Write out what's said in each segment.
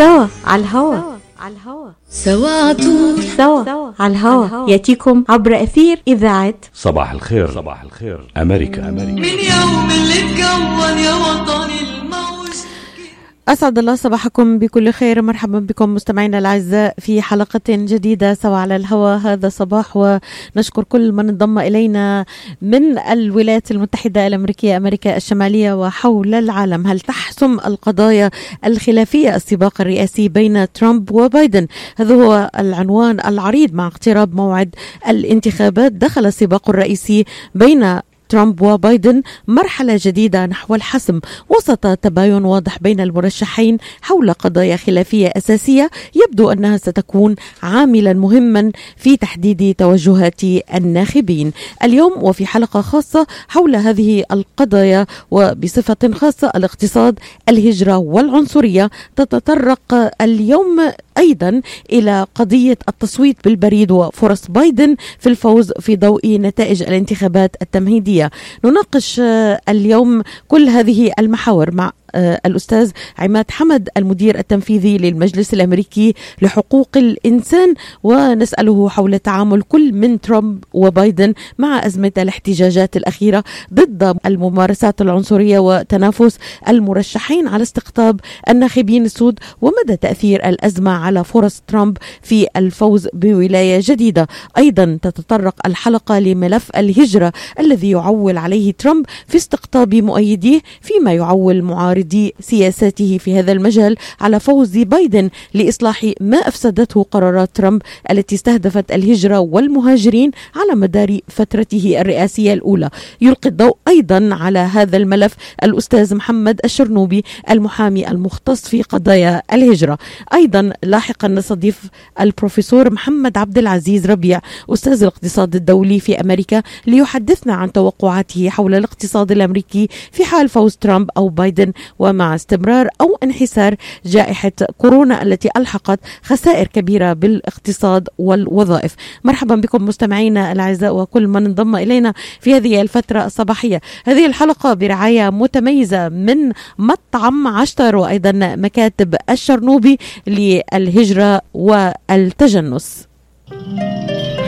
سوا على الهوا. على الهوا سوا عطول سوا على الهوا. يأتيكم عبر أثير إذاعة. صباح الخير. صباح الخير. أمريكا. أمريكا. من يوم اللي اتكون يا وطني الموج أسعد الله صباحكم بكل خير. مرحبا بكم مستمعينا الأعزاء في حلقة جديدة سوا على الهواء هذا صباح ونشكر كل من انضم إلينا من الولايات المتحدة الأمريكية أمريكا الشمالية وحول العالم. هل تحسم القضايا الخلافية السباق الرئاسي بين ترامب وبايدن؟ هذا هو العنوان العريض مع اقتراب موعد الانتخابات. دخل السباق الرئيسي بين ترامب وبايدن مرحلة جديدة نحو الحسم وسط تباين واضح بين المرشحين حول قضايا خلافية أساسية يبدو أنها ستكون عاملا مهما في تحديد توجهات الناخبين. اليوم وفي حلقة خاصة حول هذه القضايا وبصفة خاصة الاقتصاد الهجرة والعنصرية تتطرق اليوم أيضا إلى قضية التصويت بالبريد وفرص بايدن في الفوز في ضوء نتائج الانتخابات التمهيدية. نناقش آه، اليوم كل هذه المحاور مع آه، الأستاذ عماد حمد المدير التنفيذي للمجلس الأمريكي لحقوق الإنسان ونسأله حول تعامل كل من ترامب وبايدن مع أزمة الاحتجاجات الأخيرة ضد الممارسات العنصرية وتنافس المرشحين على استقطاب الناخبين السود ومدى تأثير الأزمة على فرص ترامب في الفوز بولاية جديدة. أيضا تتطرق الحلقة لملف الهجرة الذي يعول عليه ترامب في استقطاب مؤيديه فيما يعول معارضي سياساته في هذا المجال على فوز بايدن لإصلاح ما أفسدته قرارات ترامب التي استهدفت الهجرة والمهاجرين على مدار فترته الرئاسية الأولى. يلقي الضوء أيضا على هذا الملف الأستاذ محمد الشرنوبي المحامي المختص في قضايا الهجرة. أيضا لاحقا نستضيف البروفيسور محمد عبد العزيز ربيع أستاذ الاقتصاد الدولي في أمريكا ليحدثنا عن توقعاته حول الاقتصاد الأمريكي في حال فوز ترامب أو بايدن ومع استمرار أو انحسار جائحة كورونا التي ألحقت خسائر كبيرة بالاقتصاد والوظائف. مرحبا بكم مستمعينا الأعزاء وكل من انضم إلينا في هذه الفترة الصباحية. هذه الحلقة برعاية متميزة من مطعم عشتر وأيضا مكاتب الشرنوبي للهجرة والتجنس.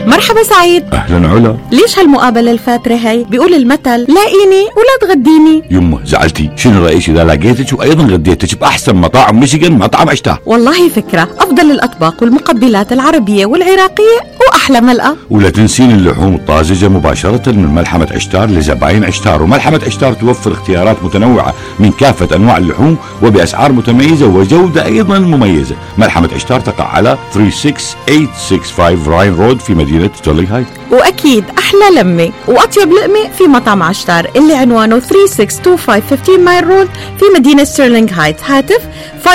مرحبا سعيد. أهلا علا. ليش هالمقابلة الفاترة هي بيقول المثل لاقيني ولا تغديني. يمه زعلتي. شنو رأيك إذا لقيتك وأيضا غديتك بأحسن مطاعم ميشيغان مطعم عشتار والله فكرة. أفضل الأطباق والمقبلات العربية والعراقية وأحلى ملقى ولا تنسين اللحوم الطازجة مباشرة من ملحمة عشتار لزباين عشتار. وملحمة عشتار توفر اختيارات متنوعة من كافة أنواع اللحوم وبأسعار متميزة وجودة أيضا مميزة. ملحمة عشتار تقع على 36865 راين رود في مدينة ستورلينغ هايت وأكيد أحلى لمة. وأطيب لقمة في مطعم عشتار اللي عنوانه 3625 15 مايل رود في مدينة ستيرلينغ هايت هاتف 586-698-2585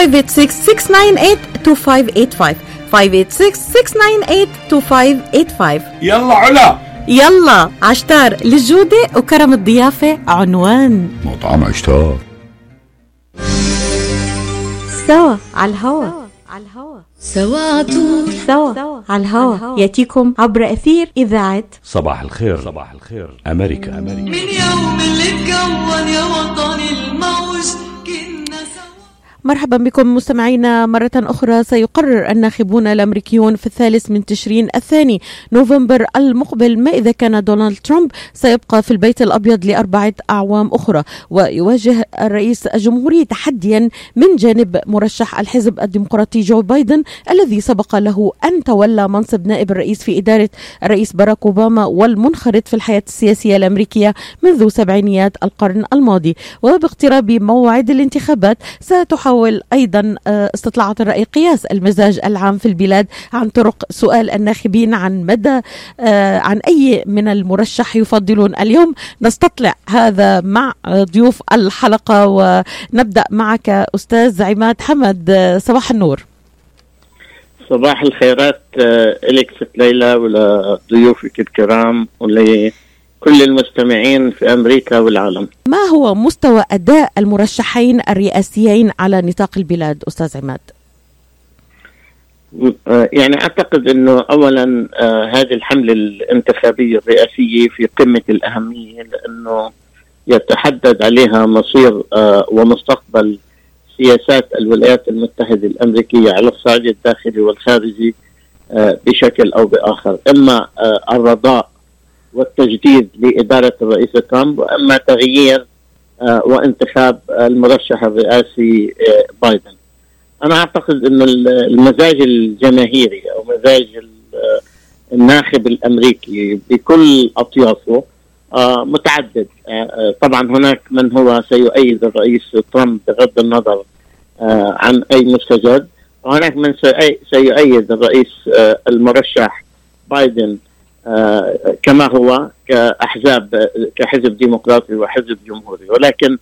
586-698-2585 يلا علا. يلا. عشتار للجودة وكرم الضيافة عنوان. مطعم عشتار. سوا على الهوا. على الهوا. سوا عطول سوا على الهوا يأتيكم عبر أثير إذاعة صباح الخير. صباح الخير. أمريكا. أمريكا. من يوم اللي اتكون يا وطني مرحبا بكم مستمعينا مرة أخرى. سيقرر الناخبون الأمريكيون في الثالث من تشرين الثاني نوفمبر المقبل ما إذا كان دونالد ترامب. سيبقى في البيت الأبيض لأربعة أعوام أخرى. ويواجه الرئيس الجمهوري تحديا من جانب مرشح الحزب الديمقراطي جو بايدن الذي سبق له أن تولى منصب نائب الرئيس في إدارة الرئيس باراك أوباما والمنخرط في الحياة السياسية الأمريكية منذ سبعينيات القرن الماضي. وباقتراب موعد الانتخابات ستحاول أيضا آه، استطلاعات الرأي قياس المزاج العام في البلاد عن طرق سؤال الناخبين عن مدى آه، عن أي من المرشح يفضلون اليوم. نستطلع هذا مع ضيوف الحلقة ونبدأ معك أستاذ عماد حمد آه، صباح النور. صباح الخيرات إلك ست ليلى ولضيوفك الكرام ولكل المستمعين في أمريكا والعالم ما هو مستوى أداء المرشحين الرئاسيين على نطاق البلاد أستاذ عماد؟ آه، يعني أعتقد أنه أولا آه، هذه الحملة الانتخابية الرئاسية في قمة الأهمية لأنه يتحدد عليها مصير آه، ومستقبل سياسات الولايات المتحدة الأمريكية على الصعيد الداخلي والخارجي بشكل أو بآخر إما آه، الرضاء والتجديد لإدارة الرئيس ترامب وإما تغيير آه، وانتخاب المرشح الرئاسي آه، بايدن. أنا أعتقد أن المزاج الجماهيري أو مزاج آه، الناخب الأمريكي بكل أطيافه متعدد. طبعا هناك من هو سيؤيد الرئيس ترامب بغض النظر عن أي مستجد وهناك من سيؤي- سيؤيد الرئيس المرشح بايدن كما هو كأحزاب آه، كحزب ديمقراطي وحزب جمهوري. ولكن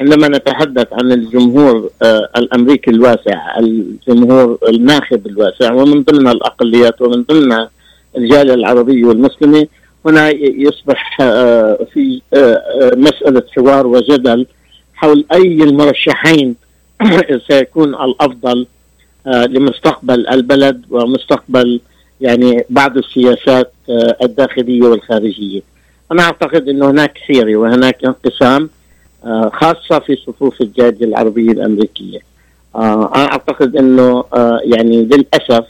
عندما نتحدث عن الجمهور آه، الأمريكي الواسع الجمهور الناخب الواسع ومن ضمنها الأقليات ومن ضمنها الجالية العربية والمسلمة هنا يصبح آه، في آه، آه، مسألة حوار وجدل حول أي المرشحين سيكون الأفضل آه، لمستقبل البلد ومستقبل يعني بعض السياسات آه، الداخلية والخارجية. أنا أعتقد أن هناك حيرة وهناك انقسام آه، خاصة في صفوف الجالية العربية الأمريكية. آه، أنا أعتقد أنه يعني للأسف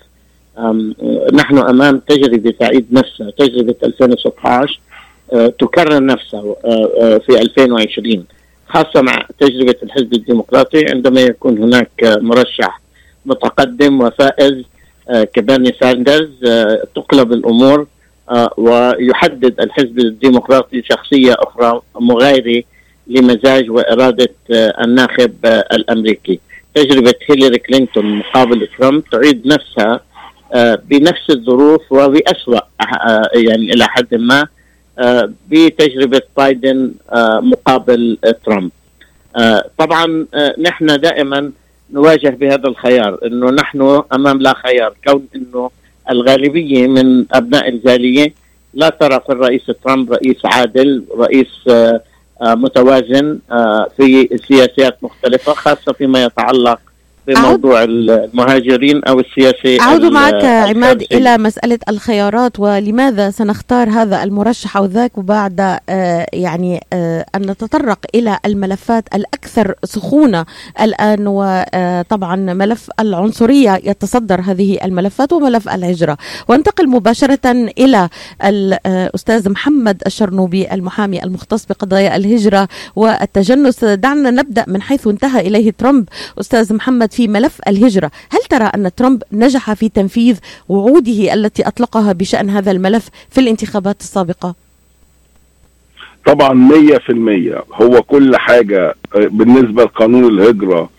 نحن أمام تجربة تعيد نفسها تجربة 2016 آه، تكرر نفسها في 2020 خاصة مع تجربة الحزب الديمقراطي عندما يكون هناك مرشح متقدم وفائز آه، كبرني ساندرز آه، تقلب الأمور آه، ويحدد الحزب الديمقراطي شخصية أخرى مغايرة لمزاج وإرادة آه، الناخب الأمريكي. تجربة هيلاري كلينتون مقابل ترامب تعيد نفسها بنفس الظروف وبأسوأ يعني إلى حد ما بتجربة بايدن مقابل ترامب. طبعا نحن دائما نواجه بهذا الخيار إنه نحن أمام لا خيار كون إنه الغالبية من أبناء الجالية لا ترى في الرئيس ترامب رئيس عادل رئيس آه، آه، متوازن آه، في سياسات مختلفة خاصة فيما يتعلق بموضوع المهاجرين أو السياسة أعود ال- معك عماد. إلى مسألة الخيارات ولماذا سنختار هذا المرشح أو ذاك وبعد آه، يعني آه، أن نتطرق إلى الملفات الأكثر سخونة الآن وطبعا ملف العنصرية يتصدر هذه الملفات وملف الهجرة. وانتقل مباشرة إلى الأستاذ محمد الشرنوبي المحامي المختص بقضايا الهجرة والتجنس. دعنا نبدأ من حيث انتهى إليه ترامب. أستاذ محمد في ملف الهجرة. هل ترى أن ترامب نجح في تنفيذ وعوده التي أطلقها بشأن هذا الملف في الانتخابات السابقة؟ طبعا مية في المية. هو كل حاجة آه، بالنسبة لقانون الهجرة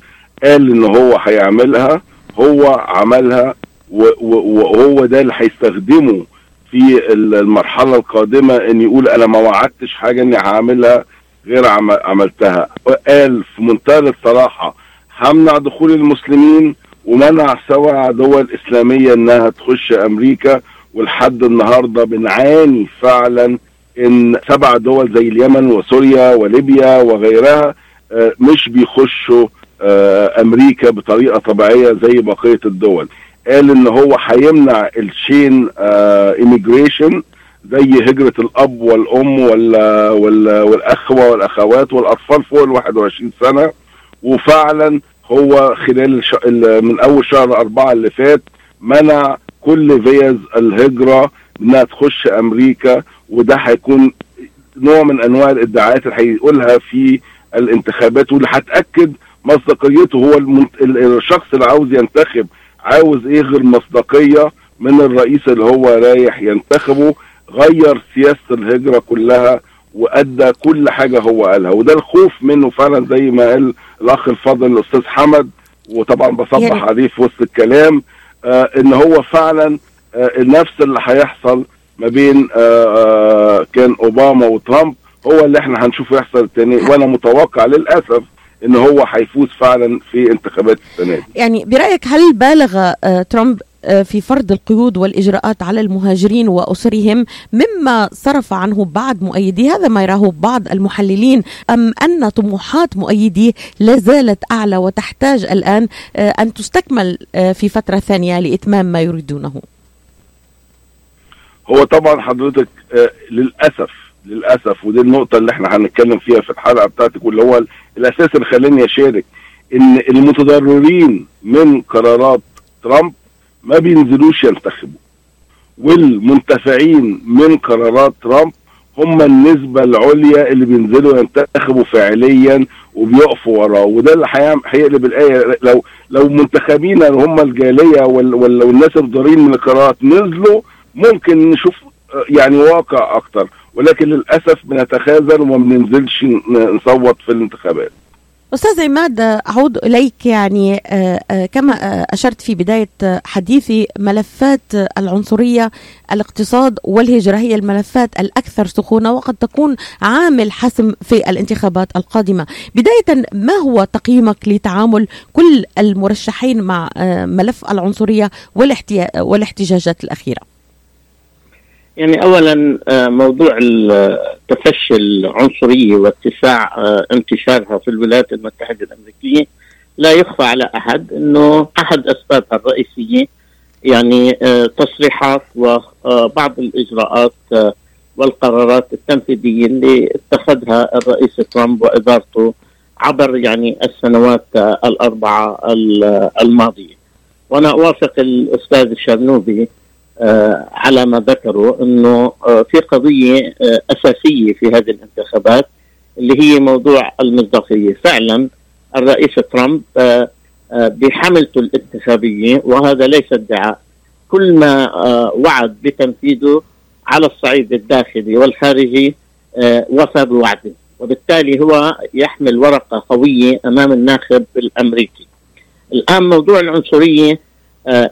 قال إن هو هيعملها هو عملها وهو ده اللي هيستخدمه في ال- المرحلة القادمة إن يقول أنا ما وعدتش حاجة إني هعملها غير عم- عملتها. قال في منتهى الصراحة همنع دخول المسلمين ومنع سبع دول إسلامية إنها تخش أمريكا ولحد النهاردة بنعاني فعلا إن سبع دول زي اليمن وسوريا وليبيا وغيرها آه، مش بيخشوا آه، أمريكا بطريقة طبيعية زي بقية الدول. قال إن هو هيمنع ال chain immigration زي هجرة الأب والأم وال وال والأخوة والأخوات والأطفال فوق ال 21 سنة. وفعلا هو خلال الش... ال- من أول شهر أربعة اللي فات منع كل فيز الهجرة إنها تخش أمريكا وده هيكون نوع من أنواع الإدعاءات اللي هيقولها في الانتخابات واللي هتأكد مصداقيته. هو المنت... ال- الشخص اللي عاوز ينتخب عاوز إيه غير مصداقية من الرئيس اللي هو رايح ينتخبه غير سياسة الهجرة كلها وأدى كل حاجة هو قالها. وده الخوف منه فعلا زي ما قال الأخ الفاضل الأستاذ حمد وطبعا بصبح يعني- عليه في وسط الكلام آه إن هو فعلا آه نفس اللي هيحصل ما بين آه آه كان أوباما وترامب هو اللي إحنا هنشوفه يحصل تاني. وأنا متوقع للأسف إن هو هيفوز فعلا في انتخابات السنة دي. يعني برأيك هل بالغ آه، ترامب في فرض القيود والإجراءات على المهاجرين وأسرهم مما صرف عنه بعض مؤيديه هذا ما يراه بعض المحللين. أم أن طموحات مؤيديه لا زالت أعلى وتحتاج الآن آه، أن تستكمل آه، في فترة ثانية لإتمام ما يريدونه. هو طبعا حضرتك آه للأسف للأسف ودي النقطة اللي إحنا هنتكلم فيها في الحلقة بتاعتك واللي هو الأساس اللي خلاني اشارك إن المتضررين من قرارات ترامب ما بينزلوش ينتخبوا. والمنتفعين من قرارات ترامب هم النسبة العليا اللي بينزلوا ينتخبوا فعليا وبيقفوا وراه. وده اللي هيقلب الآية. لو لو منتخبين هم الجالية وال- وال- والناس الضارين من القرارات نزلوا ممكن نشوف يعني واقع أكتر. ولكن للأسف بنتخاذل وما بننزلش نصوت في الانتخابات. أستاذ عماد أعود إليك يعني آه، آه، كما آه، أشرت في بداية حديثي ملفات العنصرية الاقتصاد والهجرة هي الملفات الأكثر سخونة وقد تكون عامل حسم في الانتخابات القادمة. بداية ما هو تقييمك لتعامل كل المرشحين مع ملف العنصرية والاحتجاجات الأخيرة؟ يعني اولا آه، موضوع تفشي العنصريه واتساع آه، انتشارها في الولايات المتحدة الأمريكية لا يخفى على أحد إنه أحد اسبابها الرئيسية يعني آه، تصريحات وبعض الإجراءات والقرارات التنفيذية اللي اتخذها الرئيس ترامب وإدارته عبر يعني السنوات الأربعة ال- الماضية. وأنا أوافق الأستاذ الشرنوبي على ما ذكروا إنه آه، في قضية آه، أساسية في هذه الانتخابات اللي هي موضوع المصداقية، فعلا الرئيس ترامب آه، آه، بحملته الانتخابية وهذا ليس ادعاء. كل ما آه، وعد بتنفيذه على الصعيد الداخلي والخارجي آه، وفى بوعده وبالتالي هو يحمل ورقة قوية أمام الناخب الأمريكي. الآن موضوع العنصرية آه،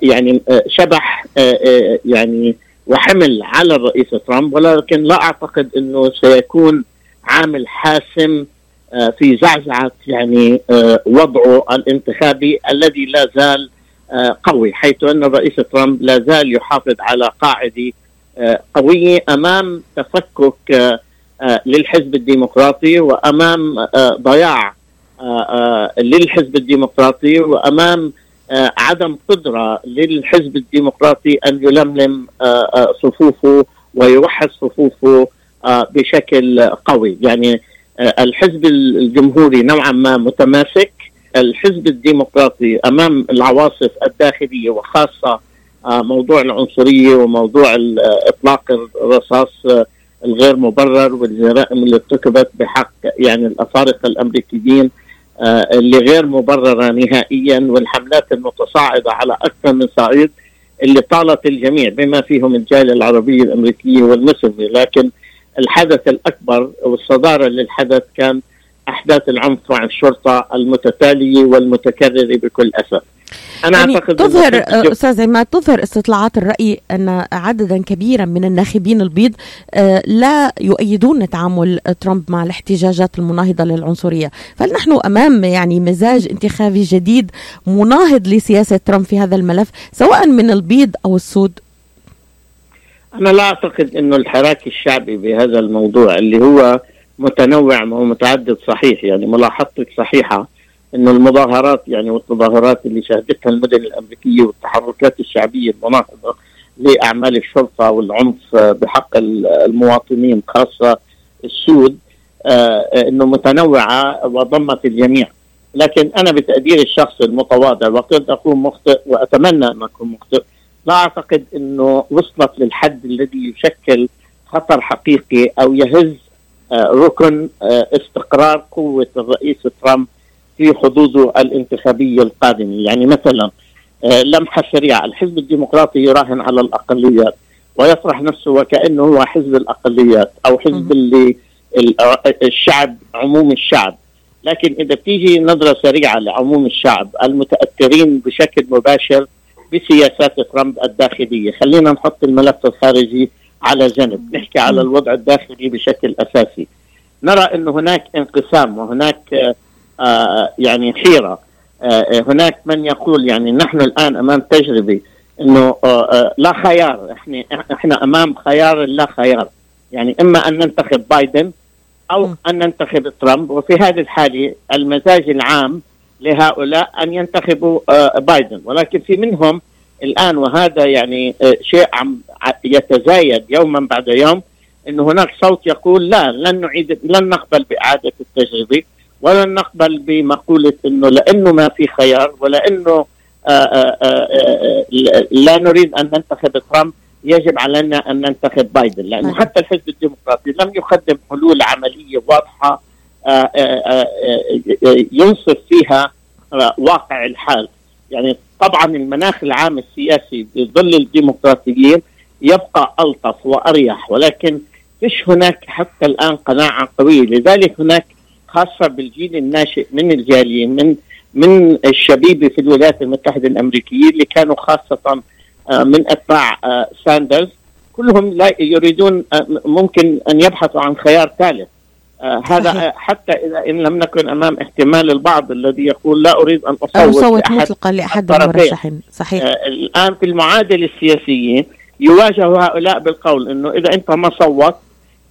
يعني آه، شبح آه، آه، يعني وحمل على الرئيس ترامب ولكن لا أعتقد إنه سيكون عامل حاسم آه، في زعزعة يعني آه، وضعه الانتخابي الذي لا زال آه، قوي حيث أن الرئيس ترامب لا زال يحافظ على قاعدة آه، قوية أمام تفكك آه، آه، للحزب الديمقراطي وأمام آه، ضياع آه، آه، للحزب الديمقراطي وأمام آه، عدم قدرة للحزب الديمقراطي أن يلملم آه، آه، صفوفه ويوحد صفوفه آه، بشكل قوي. يعني آه، الحزب الجمهوري نوعا ما متماسك. الحزب الديمقراطي أمام العواصف الداخلية وخاصة آه، موضوع العنصرية وموضوع آه، إطلاق الرصاص آه، الغير مبرر والجرائم اللي ارتكبت بحق يعني الأفارقة الأمريكيين آه، اللي غير مبررة نهائيا والحملات المتصاعدة على أكثر من صعيد اللي طالت الجميع بما فيهم الجالية العربية الأمريكية والمسلمة. لكن الحدث الأكبر والصدارة للحدث كان أحداث العنف مع الشرطة المتتالية والمتكررة بكل أسف. أنا يعني أعتقد تظهر أستاذ عماد تظهر استطلاعات الرأي أن عددا كبيرا من الناخبين البيض آه، لا يؤيدون تعامل ترامب مع الاحتجاجات المناهضة للعنصرية، فهل نحن أمام يعني مزاج انتخابي جديد مناهض لسياسة ترامب في هذا الملف سواء من البيض أو السود؟ أنا لا أعتقد أنه الحراك الشعبي بهذا الموضوع اللي هو متنوع ومتعدد صحيح يعني ملاحظتك صحيحة أنه المظاهرات يعني والتظاهرات اللي شهدتها المدن الأمريكية والتحركات الشعبية المناهضة لأعمال الشرطة والعنف آه، بحق ال- المواطنين خاصة السود آه، أنه متنوعة وضمت الجميع. لكن أنا بتقدير الشخص المتواضع وقد أكون مخطئ وأتمنى أن أكون مخطئ لا أعتقد إنه وصلت للحد الذي يشكل خطر حقيقي أو يهز آه، ركن آه، استقرار قوة الرئيس ترامب في حظوظه الانتخابية القادمة، يعني مثلا آه، لمحه سريعه، الحزب الديمقراطي يراهن على الأقليات ويطرح نفسه وكأنه هو حزب الأقليات أو حزب اللي ال- الشعب عموم الشعب، لكن إذا بتيجي نظرة سريعة لعموم الشعب المتأثرين بشكل مباشر بسياسات ترامب الداخلية، خلينا نحط الملف الخارجي على جنب، نحكي على الوضع الداخلي بشكل أساسي. نرى إنه هناك انقسام وهناك آه، آه، يعني حيرة، آه، هناك من يقول يعني نحن الآن أمام تجربة إنه آه، آه، لا خيار، إحنا إحنا أمام خيار لا خيار، يعني إما أن ننتخب بايدن أو. أن ننتخب ترامب. وفي هذه الحالة المزاج العام لهؤلاء أن ينتخبوا آه، بايدن. ولكن في منهم الآن وهذا يعني آه، شيء عم يتزايد يوما بعد يوم إنه هناك صوت يقول لا لن نعيد لن نقبل بإعادة التجربة. ولن نقبل بمقولة أنه لأنه ما في خيار ولأنه آه، آه، آه، لا نريد أن ننتخب ترامب يجب علينا أن ننتخب بايدن لأنه نعم. حتى الحزب الديمقراطي لم يقدم حلول عملية واضحة ينصف فيها واقع الحال يعني طبعا المناخ العام السياسي بظل الديمقراطيين يبقى ألطف وأريح ولكن فيش هناك حتى الآن قناعة قوية لذلك هناك خاصة بالجيل الناشئ من الجاليين من من الشبيبة في الولايات المتحدة الأمريكية اللي كانوا خاصة آه، من أتباع آه، ساندرز. كلهم لا يريدون آه، ممكن أن يبحثوا عن خيار ثالث. هذا حتى إذا إن لم نكن أمام احتمال البعض الذي يقول لا أريد أن أو أصوت صوت لأحد مطلقا لأحد الطرفين. المرشحين. صحيح. الآن في المعادل السياسيين يواجه هؤلاء بالقول أنه إذا أنت ما صوت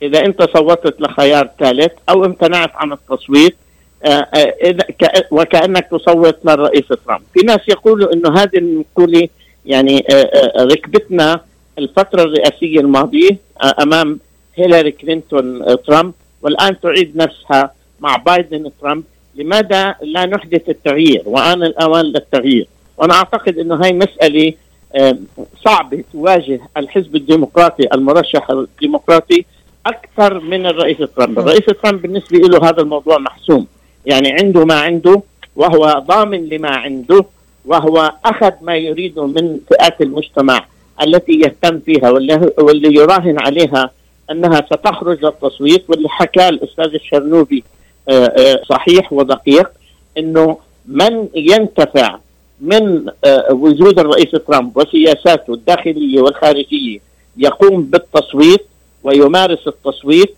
إذا أنت صوتت لخيار ثالث أو امتنعت عن التصويت آه، آه، إذا وكأنك تصوت للرئيس ترامب. في ناس يقولوا أنه هذه المقولة يعني آه، ركبتنا الفترة الرئاسية الماضية آه، أمام هيلاري كلينتون ترامب. والآن تعيد نفسها مع بايدن ترامب. لماذا لا نحدث التغيير؟ وآن الأوان للتغيير. وأنا أعتقد أنه هاي مسألة آه، صعبة تواجه الحزب الديمقراطي المرشح الديمقراطي أكثر من الرئيس ترامب. الرئيس ترامب بالنسبة له هذا الموضوع محسوم. يعني عنده ما عنده وهو ضامن لما عنده وهو أخذ ما يريده من فئات المجتمع التي يهتم فيها واللي, يراهن عليها أنها ستخرج للتصويت واللي حكى الأستاذ الشرنوبي آه، آه، صحيح ودقيق أنه من ينتفع من آه، وجود الرئيس ترامب وسياساته الداخلية والخارجية يقوم بالتصويت ويمارس التصويت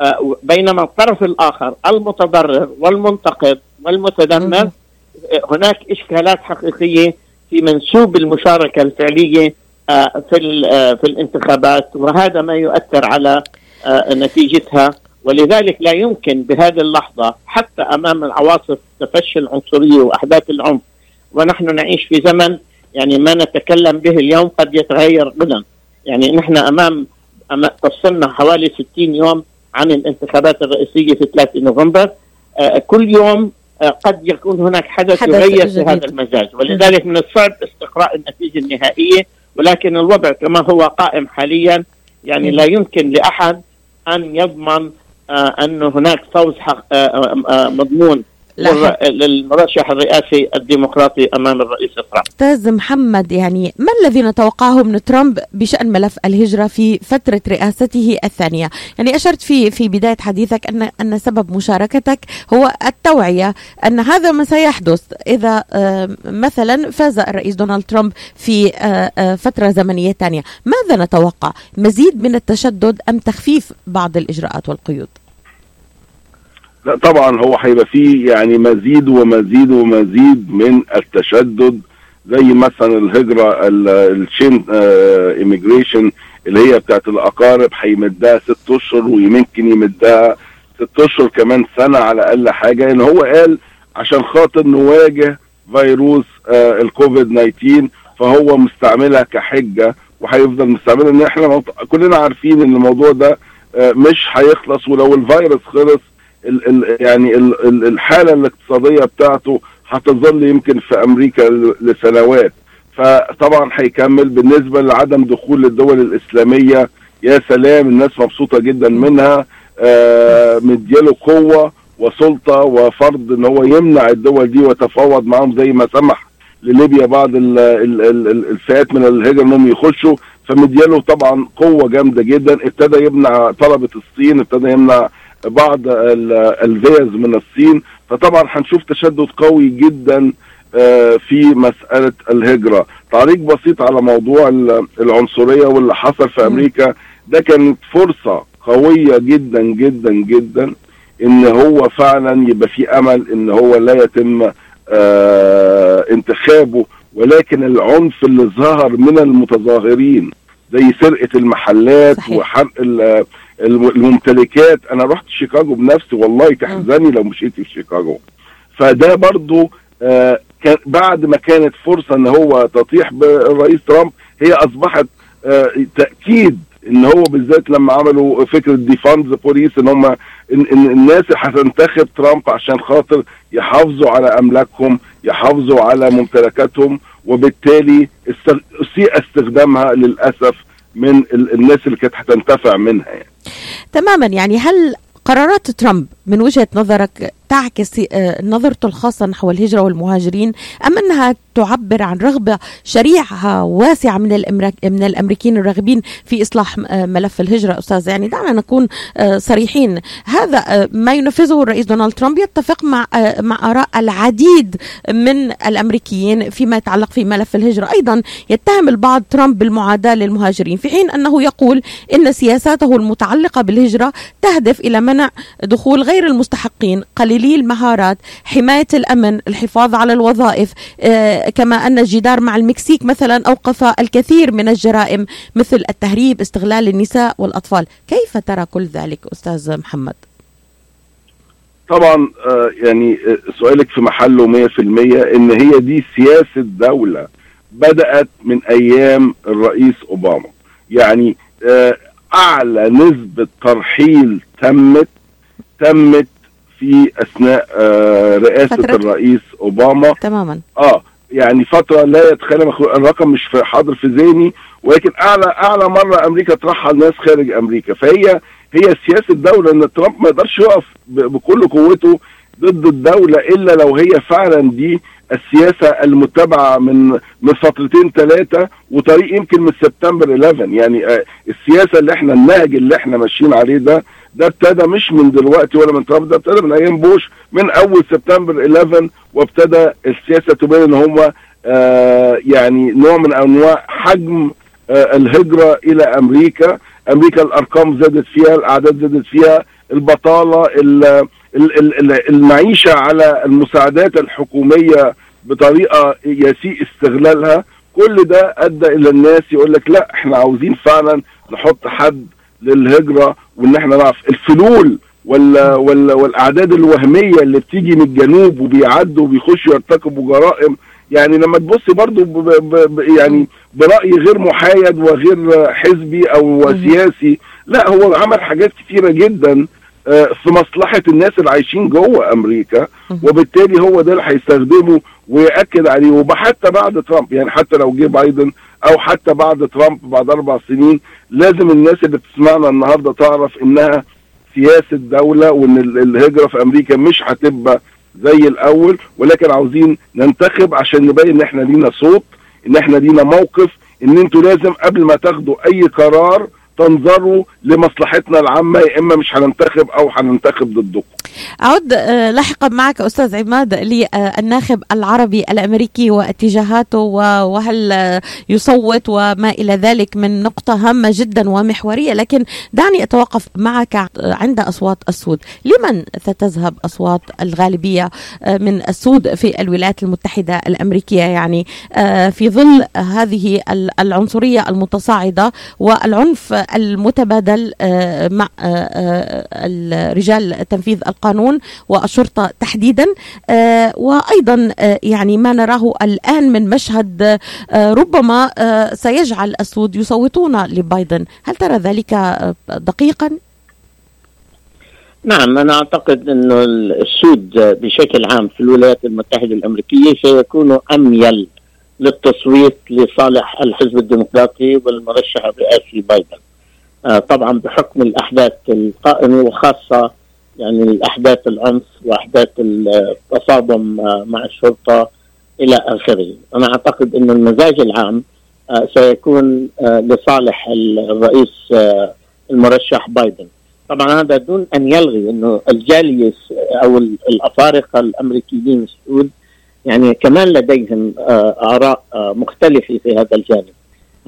آه، بينما الطرف الآخر المتضرر والمنتقد. آه، هناك إشكالات حقيقية في منسوب المشاركة الفعلية آه، في آه، في الانتخابات وهذا ما يؤثر على نتيجتها. ولذلك لا يمكن بهذه اللحظة حتى أمام العواصف تفشي العنصرية وأحداث العنف. ونحن نعيش في زمن يعني ما نتكلم به اليوم قد يتغير غدا يعني نحن أمام أمام تفصلنا حوالي 60 يوم عن الانتخابات الرئيسية في 3 نوفمبر آه، كل يوم آه، قد يكون هناك حدث, حدث يغير جديد. في هذا المزاج ولذلك من الصعب استقراء النتيجة النهائية ولكن الوضع كما هو قائم حاليا يعني لا يمكن لأحد أن يضمن آه أن هناك فوز مضمون للمرشح الرئاسي الديمقراطي أمام الرئيس ترامب. أستاذ محمد يعني ما الذي نتوقعه من ترامب بشأن ملف الهجرة في فترة رئاسته الثانية؟ يعني أشرت في في بداية حديثك أن أن سبب مشاركتك هو التوعية أن هذا ما سيحدث إذا آه، مثلا فاز الرئيس دونالد ترامب في آه، آه، فترة زمنية ثانية. ماذا نتوقع؟ مزيد من التشدد أم تخفيف بعض الإجراءات والقيود؟ لا طبعا هو هيبقى فيه يعني مزيد ومزيد ومزيد من التشدد زي مثلا الهجرة ال chain immigration اللي هي بتاعت الأقارب هيمدها ست أشهر ويمكن يمدها ست أشهر كمان سنة على أقل حاجة ان هو قال عشان خاطر نواجه فيروس آه، الكوفيد 19 فهو مستعملها كحجة وهيفضل مستعملها. إن إحنا كلنا عارفين إن الموضوع ده آه، مش هيخلص ولو الفيروس خلص ال ال يعني ال ال الحالة الاقتصادية بتاعته هتظل يمكن في أمريكا لسنوات. فطبعا هيكمل بالنسبة لعدم دخول الدول الإسلامية يا سلام الناس مبسوطة جدا منها. آه مدياله قوة وسلطة وفرض إن هو يمنع الدول دي ويتفاوض معاهم زي ما سمح لليبيا بعض ال ال ال ال الفئات من الهجر إنهم يخشوا. فمدياله طبعا قوة جامدة جدا. ابتدى يمنع طلبة الصين ابتدى يمنع بعض ال- الفيز من الصين فطبعا هنشوف تشدد قوي جدا آه، في مسألة الهجرة. تعليق بسيط على موضوع ال- العنصرية واللي حصل في أمريكا. ده كانت فرصة قوية جدا جدا جدا إن هو فعلا يبقى في أمل إن هو لا يتم آه انتخابه. ولكن العنف اللي ظهر من المتظاهرين زي سرقة المحلات صحيح. وحرق الممتلكات أنا رحت شيكاغو بنفسي والله تحزني لو مشيت في شيكاغو فده برضو آه بعد ما كانت فرصة إن هو تطيح بالرئيس ترامب هي أصبحت آه تأكيد إن هو بالذات لما عملوا فكرة defund the police إن هم ان الناس هتنتخب ترامب عشان خاطر يحافظوا على أملاكهم يحافظوا على ممتلكاتهم وبالتالي. اسيء استخدامها للأسف من ال... الناس اللي كانت هتنتفع منها يعني. تماما يعني هل قرارات ترامب من وجهة نظرك تعكس آه، نظرته الخاصة نحو الهجرة والمهاجرين أم أنها تعبر عن رغبة شريعة واسعة من من الأمريكيين الراغبين في إصلاح آه، ملف الهجرة؟ أستاذ يعني دعنا نكون آه، صريحين. هذا ما ينفذه الرئيس دونالد ترامب يتفق مع مع آراء العديد من الأمريكيين فيما يتعلق في ملف الهجرة. أيضا يتهم البعض ترامب بالمعاداة للمهاجرين في حين أنه يقول إن سياساته المتعلقة بالهجرة تهدف إلى منع دخول غير المستحقين قليلي المهارات حماية الأمن الحفاظ على الوظائف آه، كما أن الجدار مع المكسيك مثلا أوقف الكثير من الجرائم مثل التهريب استغلال النساء والأطفال كيف ترى كل ذلك أستاذ محمد؟ طبعا آه، يعني آه، سؤالك في محله 100% إن هي دي سياسة دولة بدأت من أيام الرئيس أوباما يعني أعلى نسبة ترحيل تمت تمت في أثناء آه، رئاسة فترة. الرئيس أوباما. تماما. آه يعني فترة لا يتخيل الرقم مش في حاضر في ذهني ولكن أعلى أعلى مرة أمريكا ترحل ناس خارج أمريكا. فهي هي سياسة الدولة إن ترامب ما يقدرش يقف بكل قوته ضد الدولة إلا لو هي فعلا دي السياسة المتبعة من من فترتين ثلاثة وطريق يمكن من سبتمبر 11 يعني آه، السياسة اللي إحنا النهج اللي إحنا ماشيين عليه ده ده ابتدى مش من دلوقتي ولا من ترامب ده ابتدى من أيام بوش من أول سبتمبر 11 وابتدى السياسة تبين إن هم آه يعني نوع من أنواع حجم آه الهجرة إلى أمريكا. أمريكا الأرقام زادت فيها الأعداد زادت فيها البطالة ال ال ال ال المعيشة على المساعدات الحكومية بطريقة يسيء استغلالها. كل ده أدى إلى الناس يقول لك لا إحنا عاوزين فعلا نحط حد للهجرة وان إحنا نعرف الفلول ولا ولا والأعداد الوهمية اللي بتيجي من الجنوب وبيعدوا وبيخشوا يرتكبوا جرائم. يعني لما تبصي برضو ب ب ب يعني برأي غير محايد وغير حزبي أو سياسي لا هو عمل حاجات كتيرة جدا آه، في مصلحة الناس اللي عايشين جوه أمريكا. وبالتالي هو ده اللي هيستخدمه ويأكد عليه. وحتى بعد ترامب يعني حتى لو جه بايدن أو حتى بعد ترامب بعد أربع سنين لازم الناس اللي بتسمعنا النهارده تعرف إنها سياسة دولة وإن ال- الهجرة في أمريكا مش هتبقى زي الأول ولكن عاوزين ننتخب عشان نبين إن إحنا لينا صوت إن إحنا لينا موقف إن أنتوا لازم قبل ما تاخدوا أي قرار تنظروا لمصلحتنا العامة يا إما مش هننتخب أو هننتخب ضدكم. أعود آه، لاحقا معك أستاذ عماد للناخب العربي الأمريكي واتجاهاته وهل آه، يصوت وما إلى ذلك من نقطة هامة جدا ومحورية. لكن دعني أتوقف معك عند أصوات السود. لمن ستذهب أصوات الغالبية آه، من السود في الولايات المتحدة الأمريكية؟ يعني آه، في ظل هذه ال- العنصرية المتصاعدة والعنف المتبادل آه، مع آه، آه، الرجال تنفيذ القانون والشرطة تحديدا. آه، يعني ما نراه الآن من مشهد ربما سيجعل السود يصوتون لبايدن. هل ترى ذلك دقيقا؟ نعم أنا أعتقد أنه السود بشكل عام في الولايات المتحدة الأمريكية سيكونوا أميل للتصويت لصالح الحزب الديمقراطي والمرشح الرئاسي بايدن. طبعا بحكم الأحداث القائمة وخاصة يعني الأحداث العنف وأحداث التصادم آه، مع الشرطة إلى آخره أنا أعتقد أن المزاج العام آه، سيكون آه، لصالح الرئيس آه، المرشح بايدن طبعا هذا دون أن يلغي إنه الجالية أو ال- الأفارقة الأمريكيين السود يعني كمان لديهم آه، آراء آه، مختلفة في هذا الجانب.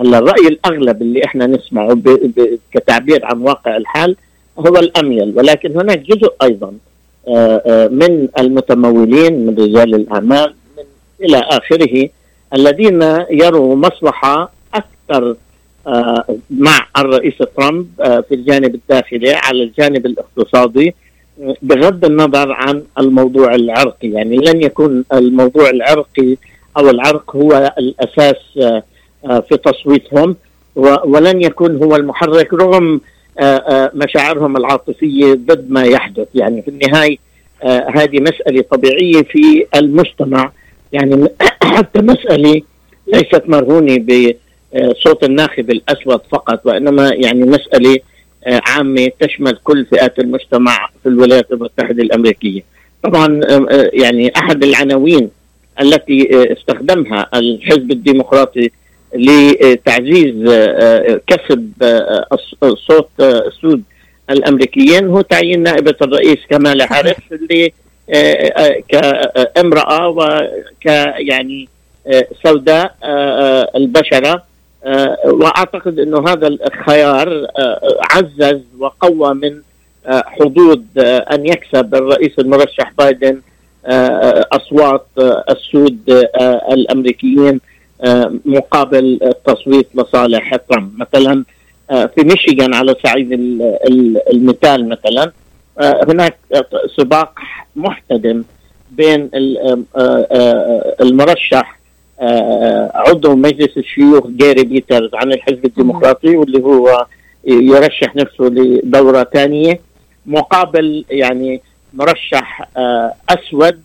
هلا الرأي الأغلب اللي إحنا نسمعه ب... ب... كتعبير عن واقع الحال هو الأميل ولكن هناك جزء أيضا آه، آه، من المتمولين من رجال الأعمال من إلى آخره الذين يروا مصلحة أكثر آه، مع الرئيس ترامب في الجانب الداخلي على الجانب الاقتصادي بغض النظر عن الموضوع العرقي. يعني لن يكون الموضوع العرقي أو العرق هو الأساس في تصويتهم ولن يكون هو المحرك رغم آه، آه، مشاعرهم العاطفية ضد ما يحدث يعني في النهاية آه، هذه مسألة طبيعية في المجتمع يعني حتى مسألة ليست مرهونة بصوت الناخب الأسود فقط وإنما يعني مسألة آه، عامة تشمل كل فئات المجتمع في الولايات المتحدة الأمريكية. طبعا آه، آه، يعني أحد العناوين التي آه، استخدمها الحزب الديمقراطي لتعزيز آه، آه، كسب آه، صوت السود الأمريكيين. هو تعيين نائبة الرئيس كمالا صحيح. هاريس اللي كامراه وك يعني سوداء البشرة. وأعتقد إنه هذا الخيار عزز وقوى من حظوظ أن يكسب الرئيس المرشح بايدن أصوات السود الأمريكيين. مقابل التصويت لصالح ترامب. مثلا آه، في ميشيغان على صعيد ال- ال- المثال مثلا آه، هناك سباق محتدم بين ال- آه، آه، المرشح آه، عضو مجلس الشيوخ جاري بيترز عن الحزب الديمقراطي واللي هو يرشح نفسه لدورة ثانية مقابل يعني مرشح آه، أسود آه، آه،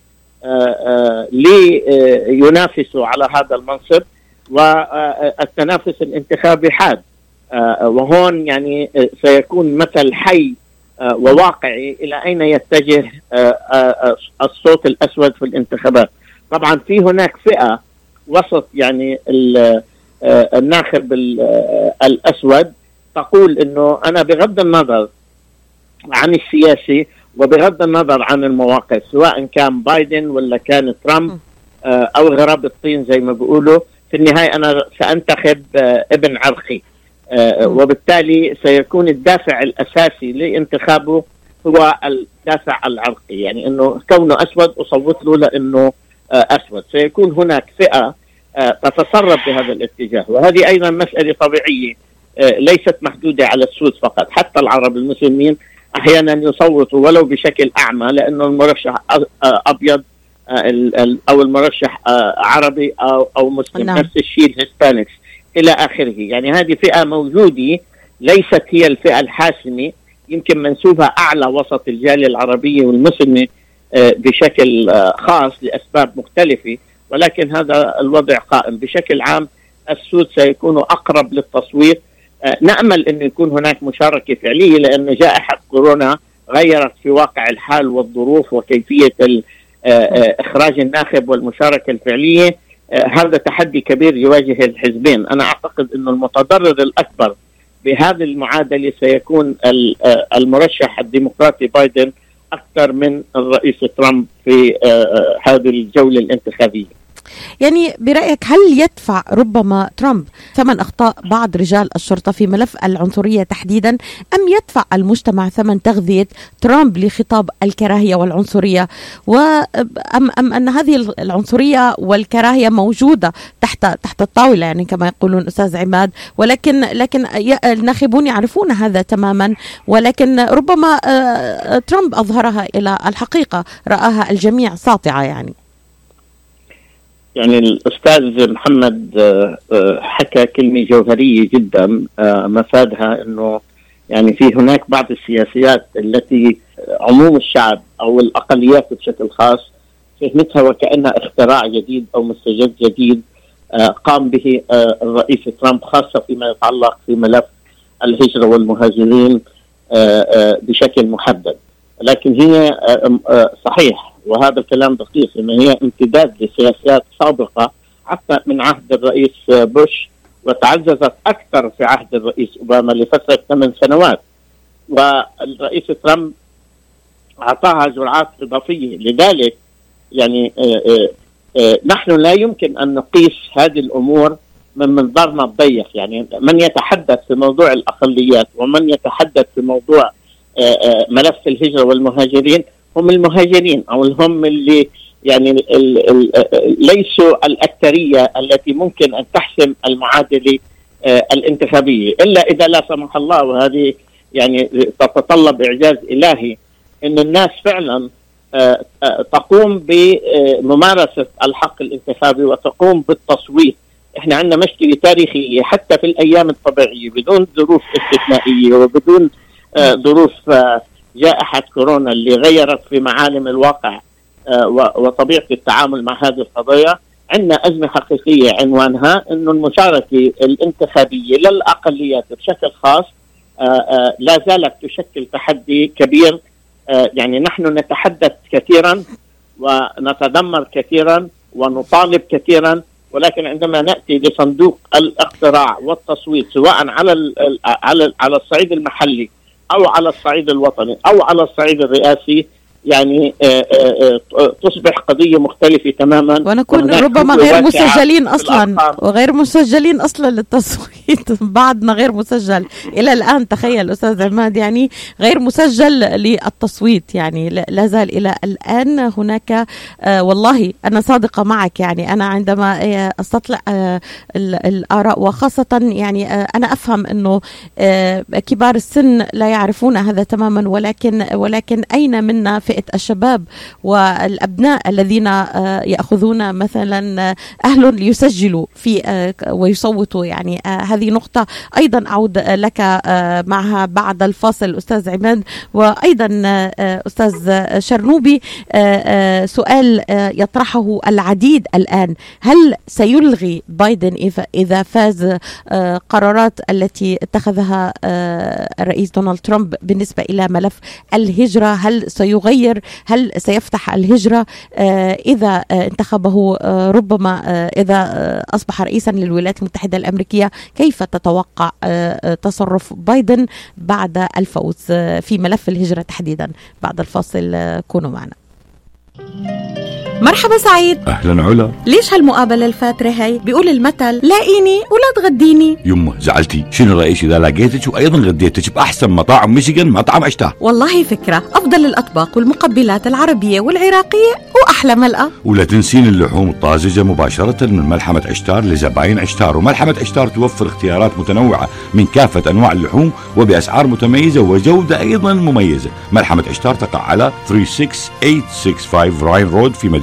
لينافسوا على هذا المنصب والتنافس الانتخابي حاد آه، وهون يعني آه، سيكون مثل حي آه، وواقعي إلى أين يتجه الصوت الأسود في الانتخابات. طبعا في هناك فئة وسط يعني ال- الناخب ال- الأسود تقول إنه أنا بغض النظر عن السياسي وبغض النظر عن المواقف سواء كان بايدن ولا كان ترامب آه، أو غراب الطين زي ما بيقولوا في النهاية أنا سأنتخب آه، ابن عرقي. آه،. وبالتالي سيكون الدافع الأساسي لانتخابه هو الدافع العرقي. يعني إنه كونه أسود أصوت له لأنه أسود. سيكون هناك فئة تتصرف بهذا الاتجاه. وهذه أيضا مسألة طبيعية ليست محدودة على السود فقط. حتى العرب المسلمين أحيانا يصوتوا ولو بشكل أعمى لأنه المرشح أبيض آه، أو المرشح آه، عربي أو أو مسلم نعم. نفس الشيء الهسبانكس إلى آخره يعني هذه فئة موجودة ليست هي الفئة الحاسمة يمكن منسوبها أعلى وسط الجالية العربية والمسلمة آه، بشكل خاص لأسباب مختلفة ولكن هذا الوضع قائم بشكل عام السود سيكونوا أقرب للتصويت نأمل انه يكون هناك مشاركة فعلية لأن جائحة كورونا غيرت في واقع الحال والظروف وكيفية آه، آه، إخراج الناخب والمشاركة الفعلية. آه، هذا تحدي كبير يواجه الحزبين. أنا أعتقد انه المتضرر الأكبر بهذه المعادلة سيكون ال- آه، المرشح الديمقراطي بايدن أكثر من الرئيس ترامب في آه، آه، هذه الجولة الانتخابية. يعني برأيك هل يدفع ربما ترامب ثمن أخطاء بعض رجال الشرطة في ملف العنصرية تحديدا؟ أم يدفع المجتمع ثمن تغذية ترامب لخطاب الكراهية والعنصرية؟ وأم أم أن هذه العنصرية والكراهية موجودة تحت تحت الطاولة يعني كما يقولون أستاذ عماد ولكن لكن الناخبون يعرفون هذا تماما ولكن ربما آه، ترامب أظهرها إلى الحقيقة رآها الجميع ساطعة يعني. يعني الأستاذ محمد آه، آه، حكى كلمة جوهرية جدا آه، مفادها إنه يعني في هناك بعض السياسيات التي عموم الشعب أو الأقليات بشكل خاص فهمتها وكأنها اختراع جديد أو مستجد جديد قام به الرئيس ترامب خاصة فيما يتعلق في ملف الهجرة والمهاجرين بشكل محدد. لكن هي صحيح وهذا كلام دقيق ان هي امتداد لسياسات سابقة حتى من عهد الرئيس بوش وتعززت أكثر في عهد الرئيس أوباما لفترة ثمان سنوات. والرئيس ترامب أعطاها جرعات إضافية. لذلك يعني آه، آه، آه، نحن لا يمكن أن نقيس هذه الأمور من منظارنا الضيق يعني من يتحدث في موضوع الأقليات ومن يتحدث في موضوع ملف الهجرة والمهاجرين هم المهاجرين أو هم اللي يعني ال ال ال ليسوا الأكثرية التي ممكن أن تحسم المعادلة آه، الانتخابية. إلا إذا لا سمح الله وهذه يعني تتطلب إعجاز إلهي إن الناس فعلا آه، آه، تقوم بممارسة الحق الانتخابي وتقوم بالتصويت. إحنا عندنا مشكلة تاريخية حتى في الأيام الطبيعية بدون ظروف استثنائية وبدون ظروف آه، جائحة كورونا اللي غيرت في معالم الواقع آه، و- وطبيعة التعامل مع هذه القضايا. عندنا أزمة حقيقية عنوانها إنه المشاركة الانتخابية للأقليات بشكل خاص آه، آه، لا زالت تشكل تحدي كبير. يعني نحن نتحدث كثيرا ونتذمر كثيرا ونطالب كثيرا ولكن عندما نأتي لصندوق الاقتراع والتصويت سواء على على الصعيد المحلي أو على الصعيد الوطني أو على الصعيد الرئاسي يعني آه، آه، آه، تصبح قضية مختلفة تماما. ونكون ربما غير مسجلين في أصلا. وغير مسجلين أصلا للتصويت. بعدنا غير مسجل. إلى الآن تخيل أستاذ عماد يعني غير مسجل للتصويت. يعني لا- زال إلى الآن هناك والله أنا صادقة معك. يعني أنا عندما أستطلع ال- الآراء وخاصة يعني أنا أفهم أنه كبار السن لا يعرفون هذا تماما. ولكن ولكن أين منا فئة الشباب والأبناء الذين آه يأخذون مثلا آه، أهل ليسجلوا في آه، ويصوتوا. يعني هذه نقطة أيضا أعود آه، لك معها بعد الفاصل. أستاذ عماد وأيضا أستاذ آه، شرنوبي سؤال يطرحه العديد الآن. هل سيلغي بايدن إذا فاز قرارات التي اتخذها الرئيس دونالد ترامب بالنسبة إلى ملف الهجرة؟ هل سيغير هل سيفتح الهجرة؟ آه، إذا آه، انتخبه آه، ربما آه، أصبح رئيسا للولايات المتحدة الأمريكية كيف تتوقع تصرف بايدن بعد الفوز في ملف الهجرة تحديدا؟ بعد الفاصل كونوا معنا. مرحبا سعيد. أهلا علا. ليش هالمقابلة الفاترة هي بيقول المثل لاقيني ولا تغديني. يمه زعلتي. شنو رأيك إذا لقيتك وأيضا غديتك بأحسن مطاعم ميشيغان مطعم اشتاه والله فكرة. أفضل الأطباق والمقبلات العربية والعراقية وأحلى ملقا ولا تنسين اللحوم الطازجة مباشرة من ملحمة عشتار لزباين عشتار. وملحمة عشتار توفر اختيارات متنوعة من كافة أنواع اللحوم وبأسعار متميزة وجودة أيضا مميزة. ملحمة عشتار تقع على 36865 Ryan Road في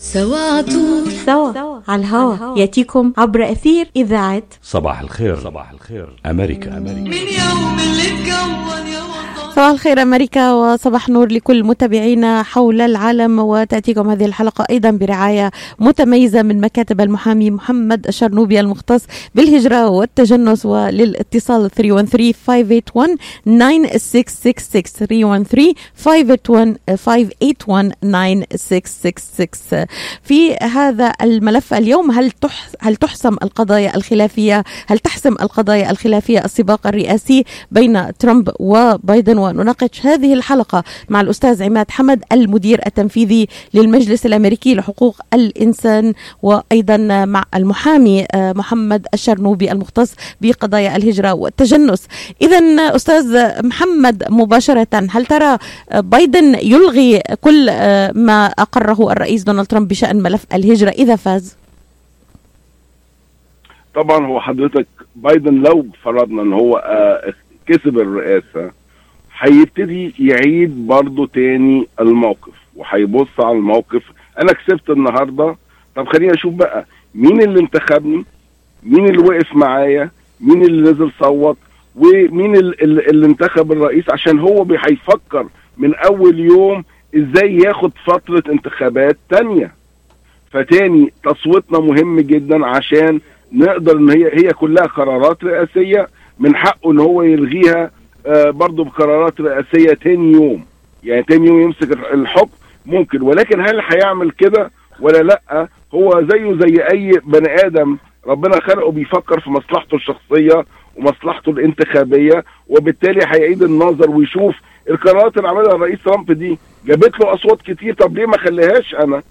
الهوا سواعدوا سوا على الهوا يأتيكم عبر أثير إذاعة صباح الخير. صباح الخير. أمريكا. أمريكا. من يوم اللي اتكون يا صباح الخير أمريكا وصباح نور لكل متابعينا حول العالم. وتأتيكم هذه الحلقة أيضا برعاية متميزة من مكاتب المحامي محمد الشرنوبي المختص بالهجرة والتجنس وللاتصال 313-581-9666 في هذا الملف اليوم هل تح هل تحسم القضايا الخلافية؟ هل تحسم القضايا الخلافية السباق الرئاسي بين ترامب وبايدن؟ ونناقش هذه الحلقة مع الأستاذ عماد حمد المدير التنفيذي للمجلس الأمريكي لحقوق الإنسان وأيضا مع المحامي آه، محمد الشرنوبي المختص بقضايا الهجرة والتجنس. إذا أستاذ محمد مباشرة هل ترى بايدن يلغي كل آه، ما أقره الرئيس دونالد ترامب بشأن ملف الهجرة إذا فاز؟ طبعا هو حضرتك بايدن لو فرضنا إن هو آه، كسب الرئاسة هيبتدي يعيد برضه تاني الموقف وهيبص على الموقف. أنا كسبت النهارده. طب خليني أشوف بقى مين اللي انتخبني مين اللي وقف معايا مين اللي نزل صوت ومين ال- ال- اللي انتخب الرئيس عشان هو هيفكر من أول يوم إزاي ياخد فترة انتخابات تانية. فتاني تصويتنا مهم جدا عشان نقدر إن هي هي كلها قرارات رئاسية من حقه إن هو يلغيها برضه بقرارات رئاسية تاني يوم. يعني تاني يوم يمسك الح- الحكم. ممكن. ولكن هل هيعمل كده ولا لأ؟ هو زيه زي أي بني آدم. ربنا خلقه بيفكر في مصلحته الشخصية ومصلحته الانتخابية وبالتالي هيعيد النظر ويشوف القرارات اللي عملها الرئيس ترامب دي جابت له أصوات كتير. طب ليه ما خليهاش أنا؟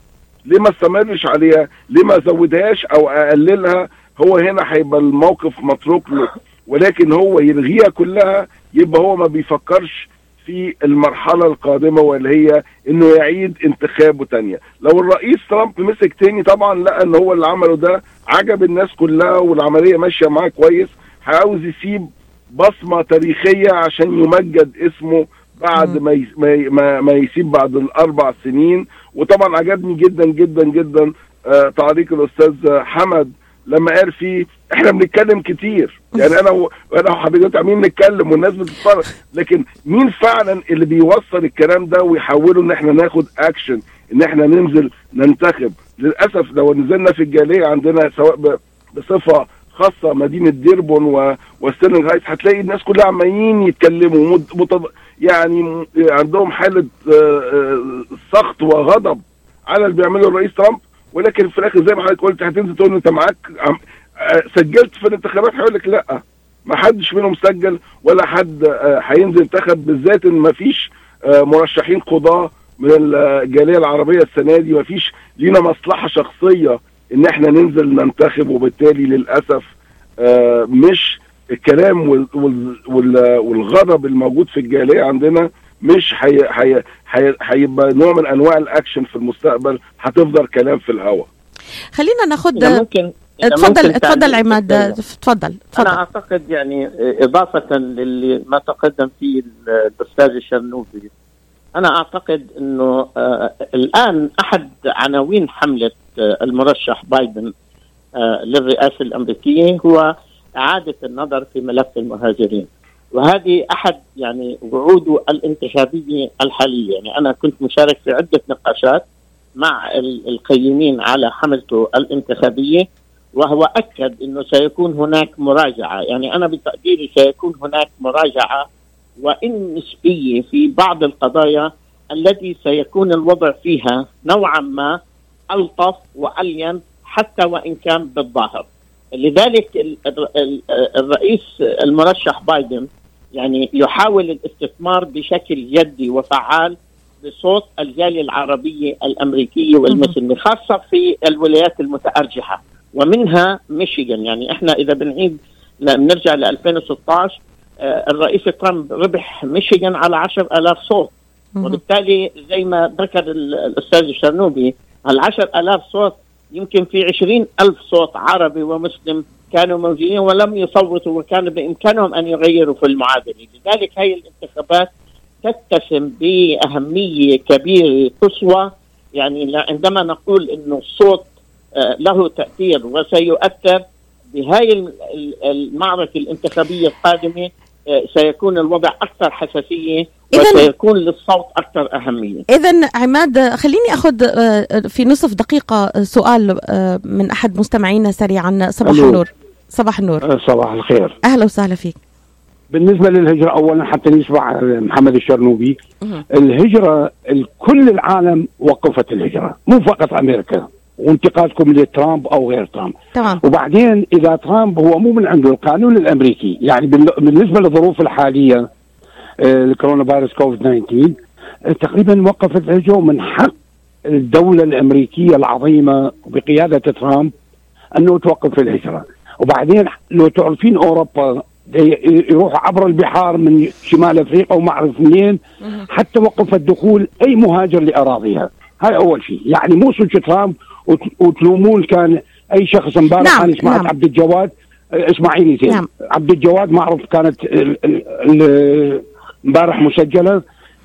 ليه ما استمرش عليها؟ ليه ما ازودهاش أو أقللها؟ هو هنا هيبقى الموقف متروك له. ولكن هو يلغيها كلها يبقى هو ما بيفكرش في المرحلة القادمة واللي هي إنه يعيد انتخابه تانية. لو الرئيس ترامب مسك تاني طبعا لقى إن هو اللي عمله ده عجب الناس كلها والعملية ماشية معاه كويس عاوز يسيب بصمة تاريخية عشان يمجد اسمه بعد ما ما, ما يسيب بعد الأربع سنين. وطبعا عجبني جدا جدا جدا آه تعليق الأستاذ حمد لما قال فيه إحنا بنتكلم كتير يعني أنا و... أنا وحضرتك عاملين نتكلم والناس بتتفرج لكن مين فعلا اللي بيوصل الكلام ده ويحوله إن إحنا ناخد اكشن إن إحنا ننزل ننتخب للأسف لو نزلنا في الجالية عندنا سواء. بصفة خاصة مدينة ديربورن و... وستيرلينغ هايتس هتلاقي الناس كلها عمالين يتكلموا. متض... يعني عندهم حالة آه، آه، سخط وغضب على اللي بيعمله الرئيس ترامب ولكن في الآخر زي ما حضرتك قلت هتنزل تقول أنت معاك. آه، سجلت في الانتخابات هيقول لك لا ما حدش منهم سجل ولا حد آه، هينزل ينتخب بالذات إن ما فيش آه، مرشحين قضاة من الجالية العربية السنة دي ما فيش لينا مصلحة شخصية إن إحنا ننزل ننتخب وبالتالي للأسف مش الكلام وال- وال- وال- والغضب الموجود في الجالية عندنا مش هي- هي- هي- هيبقى نوع من أنواع الأكشن في المستقبل هتفضل كلام في الهواء خلينا ناخد ممكن إذا تفضل ممكن تفضل تعليق عماد. سريع. تفضل أنا أعتقد يعني إضافة للي ما تقدم فيه الأستاذ الشرنوبي أنا أعتقد إنه آه الآن أحد عناوين حملة آه المرشح بايدن آه للرئاسة الأمريكية هو إعادة النظر في ملف المهاجرين. وهذه أحد يعني وعوده الانتخابية الحالية يعني أنا كنت مشارك في عدة نقاشات مع ال- القيمين على حملته الانتخابية وهو أكد إنه سيكون هناك مراجعة، يعني أنا بتقديري سيكون هناك مراجعة وإن نسبية في بعض القضايا التي سيكون الوضع فيها نوعا ما ألطف وألين حتى وإن كان بالظاهر. لذلك ال- ال- ال- الرئيس المرشح بايدن يعني يحاول الاستثمار بشكل جدي وفعال بصوت الجالية العربية الأمريكية والمسلمة خاصة في الولايات المتأرجحة. ومنها ميشيغان يعني إحنا إذا بنعيد بنرجع ل 2016 آه، الرئيس ترامب ربح ميشيغان على 10000 صوت وبالتالي زي ما ذكر ال- الأستاذ الشرنوبي ال 10000 صوت يمكن في 20000 صوت عربي ومسلم كانوا موجودين ولم يصوتوا وكان بإمكانهم أن يغيروا في المعادلة، لذلك هي الانتخابات تتسم بأهمية كبيرة قصوى. يعني عندما نقول إنه الصوت آه، له تأثير وسيؤثر بهاي ال- ال- المعركة الانتخابية القادمة آه، سيكون الوضع أكثر حساسية إذن- وسيكون للصوت أكثر أهمية. إذا عماد خليني أخذ آه، في نصف دقيقة سؤال من أحد مستمعينا سريعا. صباح. النور. صباح النور. صباح الخير. أهلا وسهلا فيك. بالنسبة للهجرة أولا حتى نسمع محمد الشرنوبي. الهجرة ال- كل العالم وقفت الهجرة مو فقط أمريكا وانتقادكم لترامب أو غير ترامب. تمام. وبعدين إذا ترامب هو مو من عنده القانون الأمريكي يعني بال- بالنسبة للظروف الحالية آه، الكورونا فيروس كوفيد 19 آه، تقريبا وقفت الهجرة ومن حق الدولة الأمريكية العظيمة بقيادة ترامب أنه توقف الهجرة. وبعدين لو تعرفين أوروبا ي- يروح عبر البحار من شمال أفريقيا وما أعرف منين حتى وقفت دخول أي مهاجر لأراضيها. هاي أول شيء. يعني مو سلك ترامب وت- وتلومون كان أي شخص امبارح نعم، أنا سمعت نعم. عبد الجواد. آه، إسماعيلي زين. نعم. عبد الجواد ما أعرف كانت امبارح مسجلة.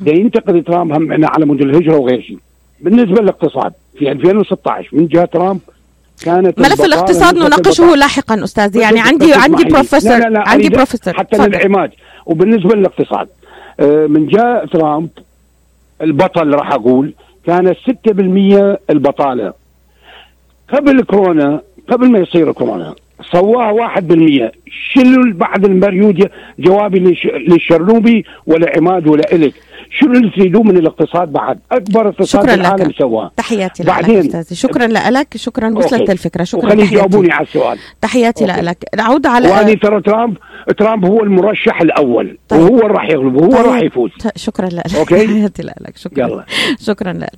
ينتقد ترامب هم على مود الهجرة وغير شيء. بالنسبة للاقتصاد في 2016 من جهة ترامب كانت ملف الاقتصاد نناقشه لاحقا أستاذ. يعني عندي عندي. بروفيسور لا لا لا عندي بروفيسور. حتى. للعماد وبالنسبة للاقتصاد آه، من جاء ترامب البطل راح أقول كانت 6% البطالة. قبل كورونا قبل ما يصير كورونا سواها 1% شنو بعد المريود جوابي للش- للشرنوبي ولا عماد ولا إلك؟ شنو اللي تريدوه من الاقتصاد بعد؟ أكبر اقتصاد في العالم لك. سواه. تحياتي لك بعدين- أستاذي. شكرا لك. شكرا. وصلت OK. الفكرة. شكرا تحياتي يجاوبوني على السؤال. تحياتي OK. لك. نعود على وهذه ترى ترامب ترامب هو المرشح الأول. طيب. وهو اللي راح يغلب. وهو طيب. راح يفوز. شكرا لك. أوكي. تحياتي لك. شكرا. يلا. شكرا لك.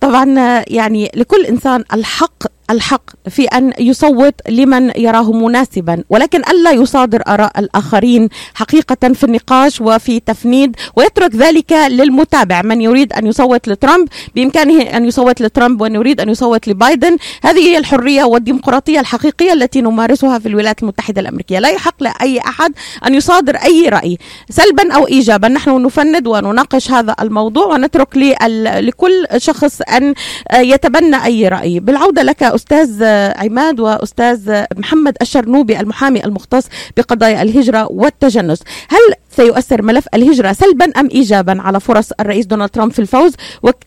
طبعا يعني لكل إنسان الحق الحق في أن يصوت لمن يراه مناسبا ولكن ألا يصادر آراء الآخرين حقيقة في النقاش وفي تفنيد ويترك ذلك للمتابع. من يريد أن يصوت لترامب بإمكانه أن يصوت لترامب ومن يريد أن يصوت لبايدن. هذه هي الحرية والديمقراطية الحقيقية التي نمارسها في الولايات المتحدة الأمريكية. لا يحق لأي أحد أن يصادر أي رأي سلبا أو ايجابا. نحن نفند ونناقش هذا الموضوع ونترك لكل شخص أن يتبنى أي رأي. بالعودة لك أستاذ عماد وأستاذ محمد الشرنوبي المحامي المختص بقضايا الهجرة والتجنس. هل سيؤثر ملف الهجرة سلبا أم إيجابا على فرص الرئيس دونالد ترامب في الفوز؟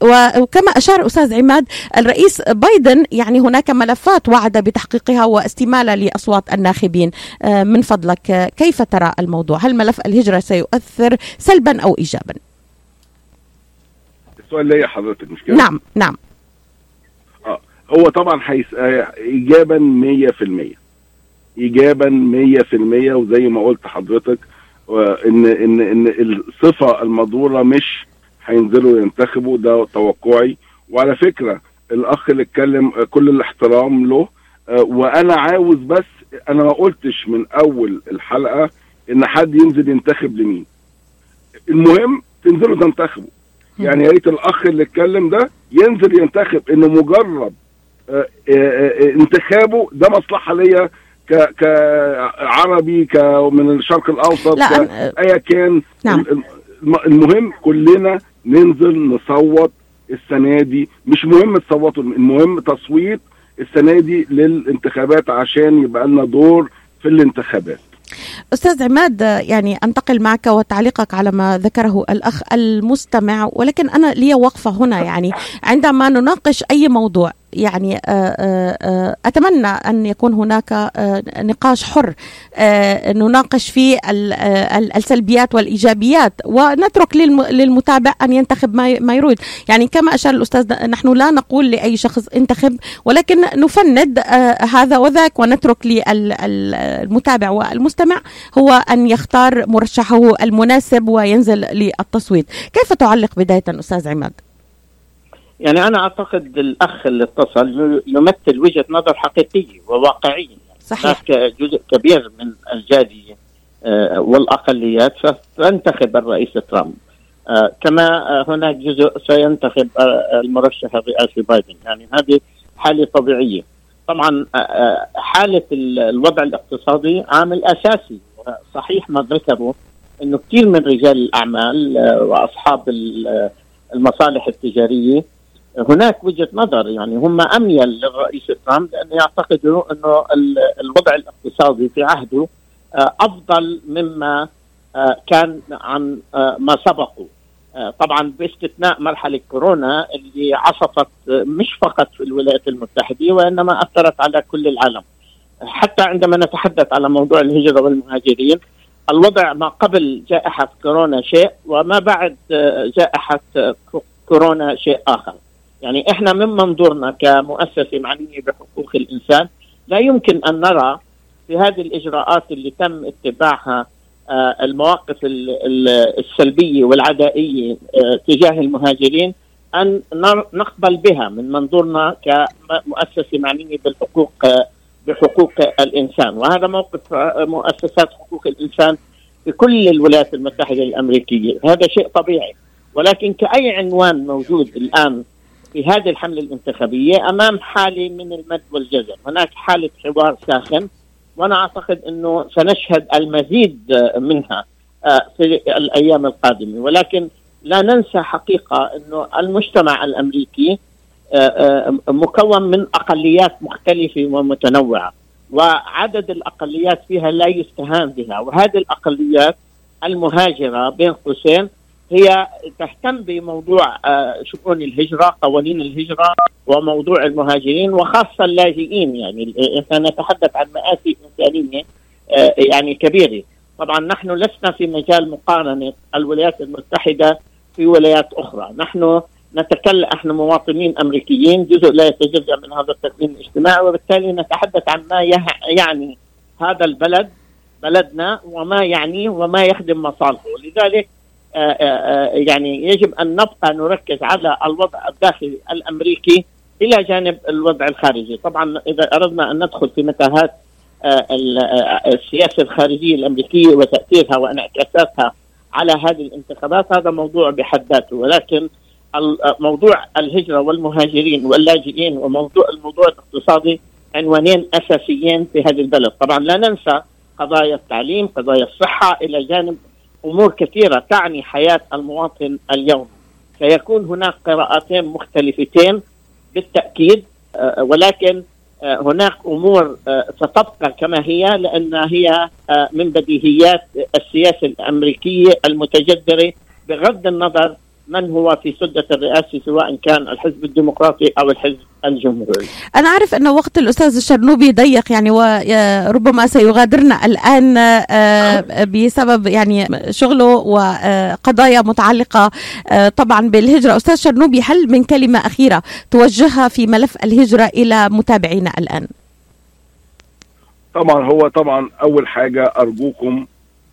وكما أشار أستاذ عماد الرئيس بايدن يعني هناك ملفات وعد بتحقيقها واستمالة لأصوات الناخبين. آه، من فضلك كيف ترى الموضوع؟ هل ملف الهجرة سيؤثر سلبا أو إيجابا؟ السؤال ليا حضرتك مش كده؟ نعم نعم. هو طبعا حيث آه، ايجابا 100% ايجابا 100% وزي ما قلت حضرتك آه، ان ان إن الصفة المضوره مش هينزلوا ينتخبوا ده توقعي. وعلى فكرة الأخ اللي اتكلم آه، كل الاحترام له وأنا عاوز بس أنا ما قلتش من أول الحلقة إن حد ينزل ينتخب لمين. المهم تنزلوا تنتخبوا. يعني يا ريت الأخ اللي اتكلم ده ينزل ينتخب إنه مجرد انتخابه ده مصلحة ليا ك كعربي ك من الشرق الأوسط أيا كان. نعم. الم- المهم كلنا ننزل نصوت السنة دي. مش مهم تصوتوا المهم تصويت السنة دي للانتخابات عشان يبقى لنا دور في الانتخابات. أستاذ عماد يعني أنتقل معك وتعليقك على ما ذكره الأخ المستمع ولكن أنا لي وقفة هنا يعني. عندما نناقش أي موضوع يعني آه، آه، آه، أتمنى أن يكون هناك نقاش حر نناقش فيه ال- ال- السلبيات والإيجابيات ونترك للم- للمتابع أن ينتخب ما يريد. يعني كما أشار الأستاذ نحن لا نقول لأي شخص انتخب ولكن نفند هذا وذاك ونترك للمتابع والمستمع هو أن يختار مرشحه المناسب وينزل للتصويت. كيف تعلق بداية أستاذ عماد؟ يعني أنا أعتقد الأخ اللي اتصل يمثل وجهة نظر حقيقية وواقعية. صحيح. جزء كبير من الجاليه آه، والأقليات ستنتخب الرئيس ترامب. آه، كما آه، هناك جزء سينتخب المرشح الرئاسي بايدن. يعني هذه حالة طبيعية. طبعا آه، آه، حالة ال- الوضع الاقتصادي عامل أساسي. صحيح ما ذكروا إنه كثير من رجال الأعمال آه، وأصحاب ال- المصالح التجارية هناك وجهة نظر يعني هم اميل للرئيس ترامب لأنه يعتقدوا إنه ال- الوضع الاقتصادي في عهده أفضل مما كان عن ما سبقه. طبعا باستثناء مرحلة كورونا اللي عصفت آه، مش فقط في الولايات المتحدة وإنما أثرت على كل العالم. حتى عندما نتحدث على موضوع الهجرة والمهاجرين الوضع ما قبل جائحة كورونا شيء وما بعد آه، جائحة آه، كورونا شيء آخر. يعني إحنا من منظورنا كمؤسسة معنية بحقوق الإنسان لا يمكن أن نرى في هذه الإجراءات اللي تم اتباعها آه، المواقف ال- ال- السلبية والعدائية آه، تجاه المهاجرين أن نقبل بها من منظورنا كمؤسسة معنية بالحقوق آه، بحقوق الإنسان. وهذا موقف آه، مؤسسات حقوق الإنسان في كل الولايات المتحدة الأمريكية. هذا شيء طبيعي. ولكن كأي عنوان موجود الآن في هذه الحملة الانتخابية أمام حالة من المد والجزر، هناك حالة حوار ساخن. وأنا أعتقد إنه سنشهد المزيد منها آه، في الأيام القادمة، ولكن لا ننسى حقيقة إنه المجتمع الأمريكي آه، آه، مكون من أقليات مختلفة ومتنوعة. وعدد الأقليات فيها لا يستهان بها. وهذه الأقليات المهاجرة بين قوسين هي تهتم بموضوع آه، شؤون الهجرة، قوانين الهجرة وموضوع المهاجرين وخاصة اللاجئين. يعني إحنا نتحدث عن مآسي إنسانية آه، يعني كبيرة. طبعا نحن لسنا في مجال مقارنة الولايات المتحدة في ولايات أخرى، نحن نتكلم إحنا مواطنين أمريكيين جزء لا يتجزأ من هذا التكوين الاجتماعي وبالتالي نتحدث عن ما يعني هذا البلد بلدنا وما يعنيه وما يخدم مصالحه، لذلك يعني يجب أن نبقى نركز على الوضع الداخلي الأمريكي إلى جانب الوضع الخارجي، طبعا إذا أردنا أن ندخل في متاهات آه، ال- آه، السياسة الخارجية الأمريكية وتأثيرها وانعكاساتها على هذه الانتخابات هذا موضوع بحد ذاته. ولكن آه، موضوع الهجرة والمهاجرين واللاجئين وموضوع الموضوع الاقتصادي عنوانين أساسيين في هذه البلد، طبعا لا ننسى قضايا التعليم، قضايا الصحة إلى جانب أمور كثيرة تعني حياة المواطن اليوم. سيكون هناك قراءتين مختلفتين بالتأكيد آه، ولكن آه، هناك أمور آه، ستبقى كما هي لأن هي من بديهيات السياسة الأمريكية المتجذرة بغض النظر من هو في سدة الرئاسة سواء كان الحزب الديمقراطي أو الحزب الجمهوري. أنا أعرف أن وقت الأستاذ الشرنوبي ضيق يعني وربما سيغادرنا الآن آه، بسبب يعني شغله وقضايا متعلقة آه، طبعا بالهجرة أستاذ شرنوبي هل من كلمة أخيرة توجهها في ملف الهجرة إلى متابعينا الآن طبعا هو طبعا أول حاجة أرجوكم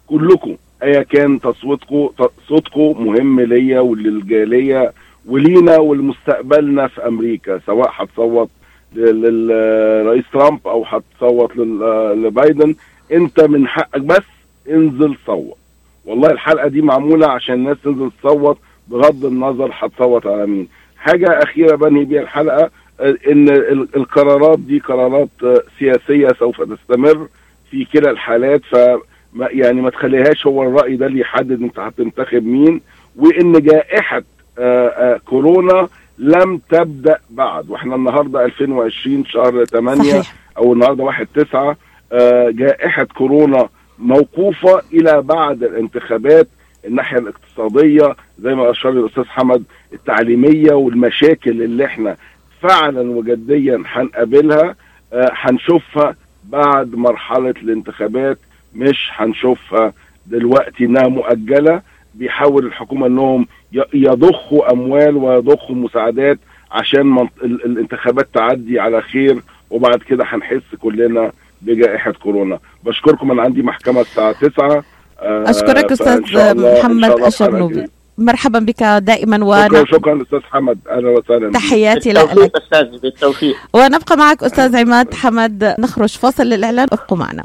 كلكم أيا كان تصويتكم صوتكم مهم ليا وللجالية ولينا ولمستقبلنا في أمريكا سواء هتصوت لل- للرئيس ترامب أو هتصوت لبايدن. أنت من حقك بس انزل صوت. والله الحلقة دي معمولة عشان الناس تنزل تصوت بغض النظر هتصوت على مين. حاجة أخيرة بنهي بيها الحلقة إن ال- القرارات دي قرارات سياسية سوف تستمر في كلا الحالات ف ما- يعني ما تخليهاش هو الرأي ده اللي يحدد انت هتنتخب مين وإن جائحة آه، آه، كورونا لم تبدأ بعد. وإحنا النهارده 2020 شهر 8 صحيح. أو النهارده 1 9 آه، جائحة كورونا موقوفة إلى بعد الانتخابات الناحية الاقتصادية زي ما أشار الأستاذ حمد التعليمية والمشاكل اللي إحنا فعلا وجديا هنقابلها هنشوفها بعد مرحلة الانتخابات مش هنشوفها دلوقتي إنها مؤجلة. بيحاول الحكومة إنهم يضخوا أموال ويضخوا مساعدات عشان الانتخابات تعدي على خير. وبعد كده هنحس كلنا بجائحة كورونا. بشكركم أنا عندي محكمة الساعة 9 آه، إن شاء محمد الشرنوبي. مرحبا بك دائما شكرا ون... شكرا أستاذ حمد. أهلا وسهلا. تحياتي لك. بالتوفيق استاذي بالتوفيق. ونبقى معك أستاذ عماد حمد. نخرج فاصل للإعلان ابقوا معنا.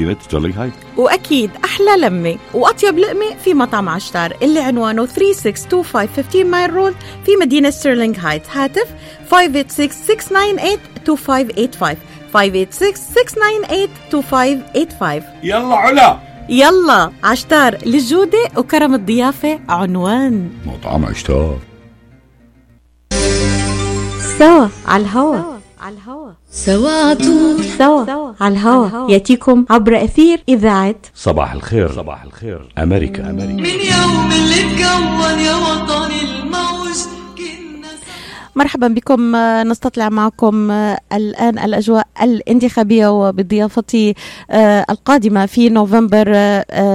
مدينة ستيرلينغ هايت. وأكيد أحلى لمة وأطيب لقمة في مطعم عشتار اللي عنوانه 3625 Mile Road في مدينة ستيرلينغ هايتس هاتف 586-698-2585 586-698-2585 يلا علا. يلا عشتار للجودة وكرم الضيافة عنوان. مطعم عشتار. سوا على الهوا. على الهوا. سوا عطول سوا على الهوا. يأتيكم عبر أثير إذاعة صباح الخير. صباح الخير. أمريكا أمريكا. من يوم اللي اتكون يا كنا مرحبا بكم. آه، نستطلع معكم آه، الآن الأجواء الانتخابية وبضيافتي آه، القادمة في نوفمبر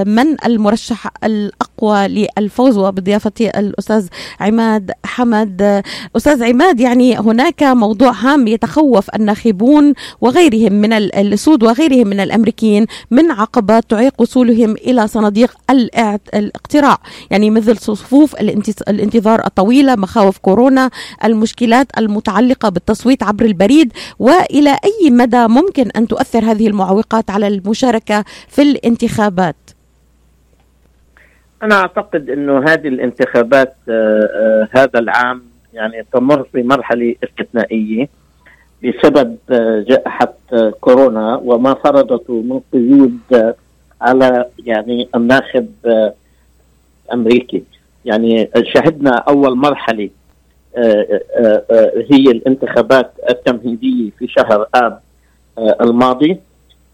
من المرشح الأقوى للفوز وبضيافتي الأستاذ عماد حمد. أستاذ عماد يعني هناك موضوع هام يتخوف الناخبون وغيرهم من ال- السود وغيرهم من الأمريكيين من عقبات تعيق وصولهم إلى صناديق الاقتراع. يعني مثل صفوف الانتظار الطويلة مخاوف كورونا المشكلات المتعلقة بالتصويت عبر البريد وإلى أي مدى ممكن أن تؤثر هذه المعوقات على المشاركة في الانتخابات؟ أنا أعتقد إنه هذه الانتخابات آه، آه، هذا العام يعني تمر بمرحله استثنائية بسبب آه، جائحة آه، كورونا وما فرضته من قيود على يعني الناخب أمريكي. يعني شهدنا آه، آه، هي الانتخابات التمهيدية في شهر آب آه، الماضي.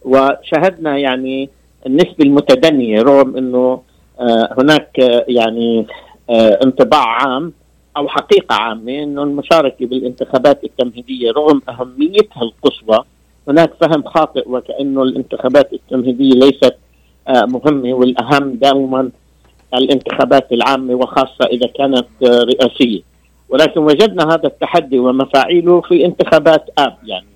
وشهدنا يعني النسبة المتدنية رغم إنه آه، هناك آه، يعني آه، انطباع عام أو حقيقة عامة إنه المشاركة بالانتخابات التمهيدية رغم أهميتها القصوى هناك فهم خاطئ وكأنه الانتخابات التمهيدية ليست آه، مهمة والأهم دائما الانتخابات العامة وخاصة إذا كانت آه، رئاسية. ولكن وجدنا هذا التحدي ومفاعيله في انتخابات آب يعني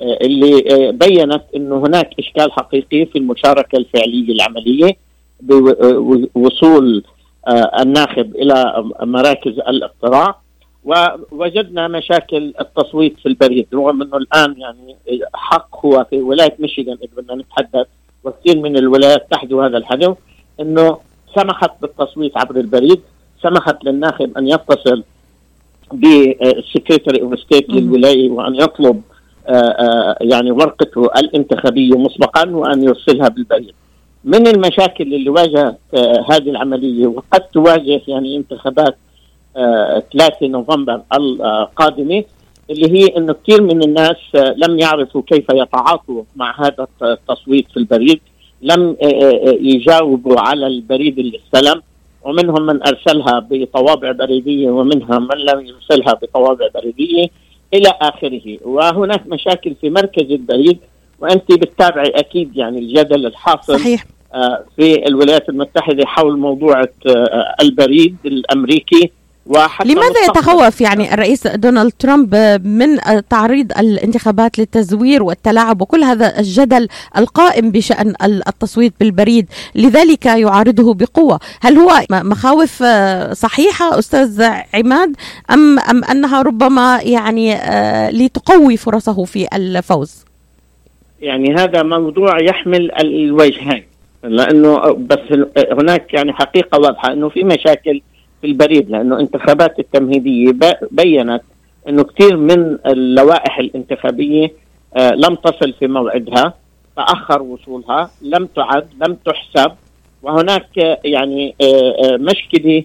آه، اللي آه، بينت إنه هناك إشكال حقيقي في المشاركة الفعلية العملية بوصول آه، الناخب إلى مراكز الاقتراع ووجدنا مشاكل التصويت في البريد رغم إنه الآن يعني حق هو في ولاية ميشيغان إذا بدنا نتحدث وكثير من الولايات تحذو هذا الحذو إنه سمحت بالتصويت عبر البريد سمحت للناخب أن يتصل بال Secretary of State للولاية وأن يطلب آه، آه، يعني ورقته الانتخابية مسبقا وأن يرسلها بالبريد. من المشاكل اللي واجهت آه، هذه العملية؟ وقد تواجه يعني انتخابات 3 نوفمبر القادمة اللي هي إنه كثير من الناس لم يعرفوا كيف يتعاطوا مع هذا التصويت في البريد، لم يجاوبوا على البريد اللي استلم. ومنهم من أرسلها بطوابع بريدية ومنها من لم يرسلها بطوابع بريدية إلى آخره. وهناك مشاكل في مركز البريد وأنت بتتابعي أكيد يعني الجدل الحاصل صحيح. آه، في الولايات المتحدة حول موضوع آه، البريد الأمريكي. وحتى لماذا يتخوف يعني الرئيس دونالد ترامب من تعريض الانتخابات للتزوير والتلاعب وكل هذا الجدل القائم بشأن التصويت بالبريد لذلك يعارضه بقوة؟ هل هو مخاوف صحيحة أستاذ عماد أم, أم أنها ربما يعني آه، لتقوي فرصه في الفوز؟ يعني هذا موضوع يحمل الوجهين لأنه بس هناك يعني حقيقة واضحة أنه في مشاكل في البريد لأنه انتخابات التمهيدية بينت إنه كثير من اللوائح الانتخابية آه، لم تصل في موعدها تأخر وصولها لم تعد لم تحسب وهناك يعني آه، آه، مشكلة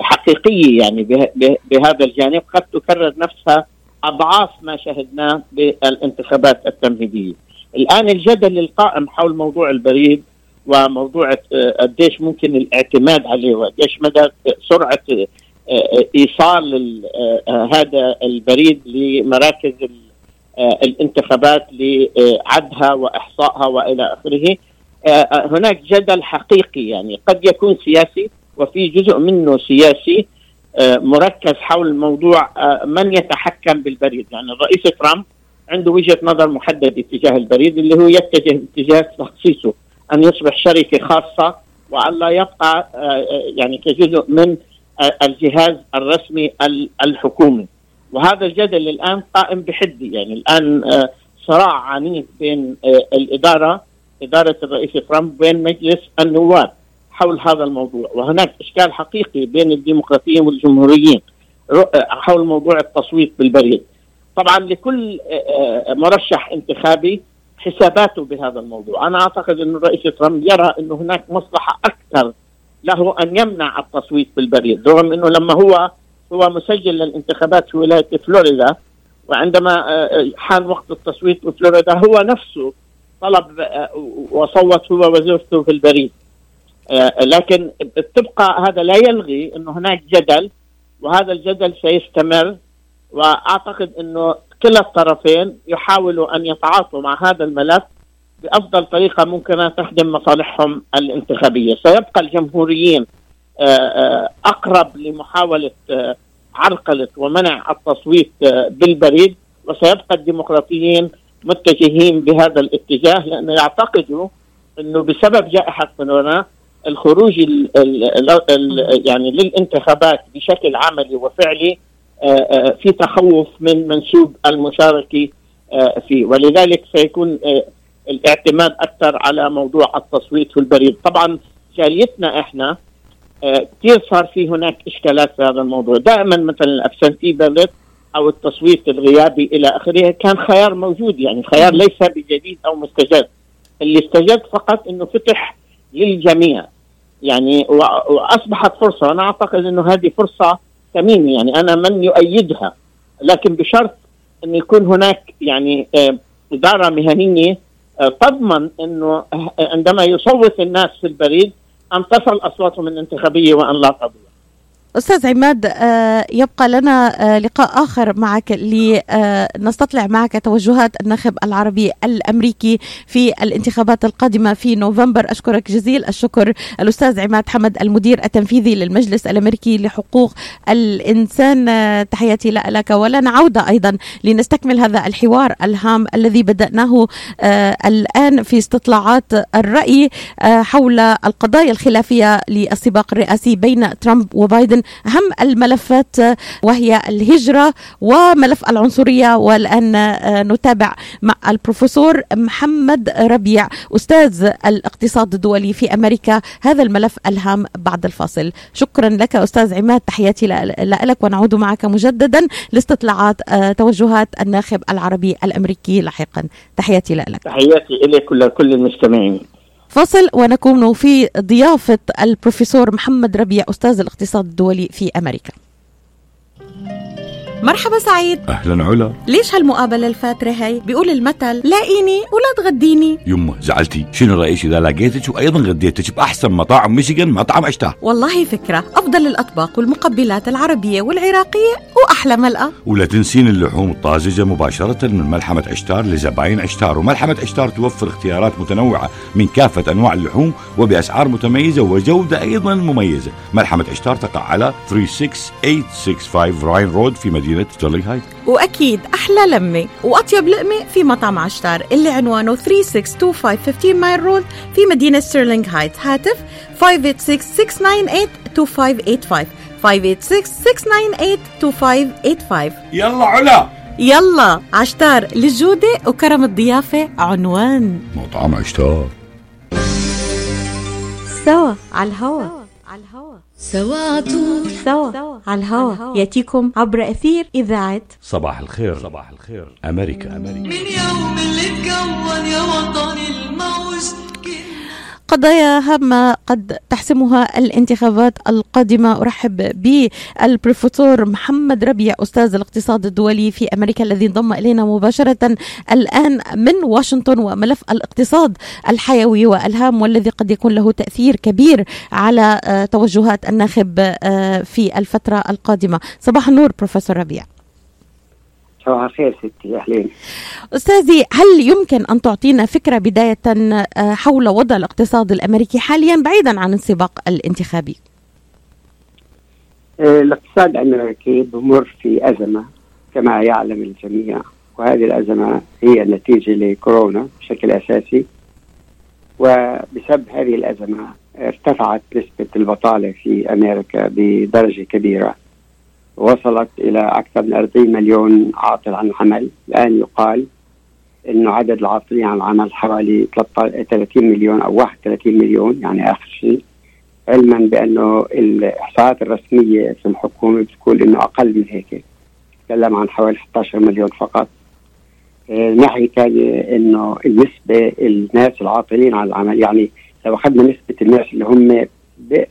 حقيقية يعني به- به- بهذا الجانب قد تكرر نفسها أضعاف ما شهدناه بالانتخابات التمهيدية. الآن الجدل القائم حول موضوع البريد وموضوع آه، قديش ممكن الاعتماد عليه وقديش مدى سرعة آه، آه، إيصال ال- هذا البريد لمراكز ال- الانتخابات لعدها وإحصائها وإلى آخره. هناك جدل حقيقي يعني قد يكون سياسي وفي جزء منه سياسي مركز حول موضوع من يتحكم بالبريد يعني الرئيس ترامب عنده وجهة نظر محددة تجاه البريد اللي هو يتجه اتجاه تخصيصه أن يصبح شركة خاصة وأن لا يبقى آه، آه، يعني كجزء من آه، الجهاز الرسمي ال- الحكومي. وهذا الجدل الآن قائم بحده يعني الآن صراع عنيف بين الإدارة إدارة الرئيس ترامب وبين مجلس النواب حول هذا الموضوع. وهناك إشكال حقيقي بين الديمقراطيين والجمهوريين حول موضوع التصويت بالبريد. طبعا لكل مرشح انتخابي حساباته بهذا الموضوع. أنا أعتقد إن الرئيس ترامب يرى انه هناك مصلحة أكثر له أن يمنع التصويت بالبريد رغم إنه لما هو هو مسجل للانتخابات في ولاية فلوريدا وعندما آه، آه، حان وقت التصويت بفلوريدا هو نفسه طلب آه، وصوت هو وزوجته في البريد. لكن تبقى هذا لا يلغي إنه هناك جدل وهذا الجدل سيستمر وأعتقد إنه كلا الطرفين يحاولوا أن يتعاطوا مع هذا الملف بأفضل طريقة ممكنة تخدم مصالحهم الانتخابية، سيبقى الجمهوريين آه، آه، أقرب لمحاولة آه، عرقلة ومنع التصويت بالبريد وسيبقى الديمقراطيين متجهين بهذا الاتجاه لأنه يعتقدوا إنه بسبب جائحة كورونا الخروج ال ال ال ال يعني للانتخابات بشكل عملي وفعلي في تخوف من منسوب المشاركة آه، فيه. ولذلك سيكون آه، الاعتماد أكثر على موضوع التصويت في البريد. طبعا جاليتنا إحنا آه، كثير صار في هناك إشكالات في هذا الموضوع. دائما مثلا الأبسنتي بالوت أو التصويت الغيابي إلى آخره كان خيار موجود يعني خيار ليس بجديد أو مستجد. اللي استجد فقط إنه فتح للجميع. يعني وأصبحت فرصة وأنا أعتقد إنه هذه فرصة ثمينه يعني أنا من يؤيدها. لكن بشرط أن يكون هناك يعني آه، إدارة مهنية آه، تضمن أنه آه، عندما يصوت الناس في البريد أن تصل أصواتهم الانتخابية وأن لا تضيع. أستاذ عماد آه، يبقى لنا آه، لقاء آخر معك لنستطلع معك توجهات الناخب العربي الأمريكي في الانتخابات القادمة في نوفمبر. أشكرك جزيل الشكر الأستاذ عماد حمد المدير التنفيذي للمجلس الأمريكي لحقوق الإنسان. آه، تحياتي لك ولنا عودة أيضا لنستكمل هذا الحوار الهام الذي بدأناه آه، الآن في استطلاعات الرأي آه، حول القضايا الخلافية للسباق الرئاسي بين ترامب وبايدن. أهم الملفات آه، وهي الهجرة وملف العنصرية والآن آه، نتابع مع البروفيسور محمد ربيع أستاذ الاقتصاد الدولي في أمريكا هذا الملف الهام بعد الفاصل. شكرا لك أستاذ عماد تحياتي لك ونعود معك مجددا لاستطلاعات آه، توجهات الناخب العربي الأمريكي لاحقا. تحياتي لك. تحياتي إليك ولكل المستمعين. فاصل ونكون في ضيافة البروفيسور محمد ربيع أستاذ الاقتصاد الدولي في أمريكا. مرحبا سعيد. أهلا علا. ليش هالمقابلة الفاترة هي بيقول المثل لاقيني ولا تغديني. يمه زعلتي. شنو رأيك إذا لقيتك وأيضا غديتك بأحسن مطاعم ميشيغان مطعم اشتار والله فكرة. أفضل الأطباق والمقبلات العربية والعراقية وأحلى ملقا ولا تنسين اللحوم الطازجة مباشرة من ملحمة عشتار لزباين عشتار. وملحمة عشتار توفر اختيارات متنوعة من كافة أنواع اللحوم وبأسعار متميزة وجودة أيضا مميزة. ملحمة عشتار تقع على 36865 Ryan Road في مدينة ستيرلينغ هايت وأكيد أحلى لمة وأطيب لقمة في مطعم عشتار اللي عنوانه 3625 Mile Road في مدينة ستيرلينغ هايتس هاتف 586-698-2585 586-698-2585 يلا علا. يلا عشتار للجودة وكرم الضيافة عنوان. مطعم عشتار. سوا على الهوا. على الهوا. سواتو سوا. على الهوا. يأتيكم عبر أثير إذاعة صباح الخير. صباح الخير. أمريكا أمريكا. من يوم اللي اتكون يا وطني الموج. قضايا هامة قد تحسمها الانتخابات القادمة. أرحب بالبروفيسور محمد ربيع أستاذ الاقتصاد الدولي في أمريكا الذي انضم إلينا مباشرة الآن من واشنطن وملف الاقتصاد الحيوي والهام والذي قد يكون له تأثير كبير على آه، توجهات الناخب آه، في الفترة القادمة. صباح النور بروفيسور ربيع. صباح الخير ستي أهلين. أستاذي هل يمكن أن تعطينا فكرة بداية آه، حول وضع الاقتصاد الأمريكي حاليا بعيدا عن السباق الانتخابي؟ آه، الاقتصاد الأمريكي بمر في أزمة كما يعلم الجميع وهذه الأزمة هي نتيجه لكورونا بشكل أساسي. وبسبب هذه الأزمة ارتفعت نسبة البطالة في أمريكا بدرجة كبيرة. وصلت إلى أكثر من 40 مليون عاطل عن العمل الآن يقال إنه عدد العاطلين عن العمل حوالي 13 30 مليون أو 31 مليون يعني آخر شيء علما بأنه الإحصاءات الرسمية في الحكومة بتقول إنه أقل من هيك. تكلم عن حوالي 11 مليون فقط. آه، ناحية ثانية إنه النسبة الناس العاطلين عن العمل يعني لو أخذنا نسبة الناس اللي هم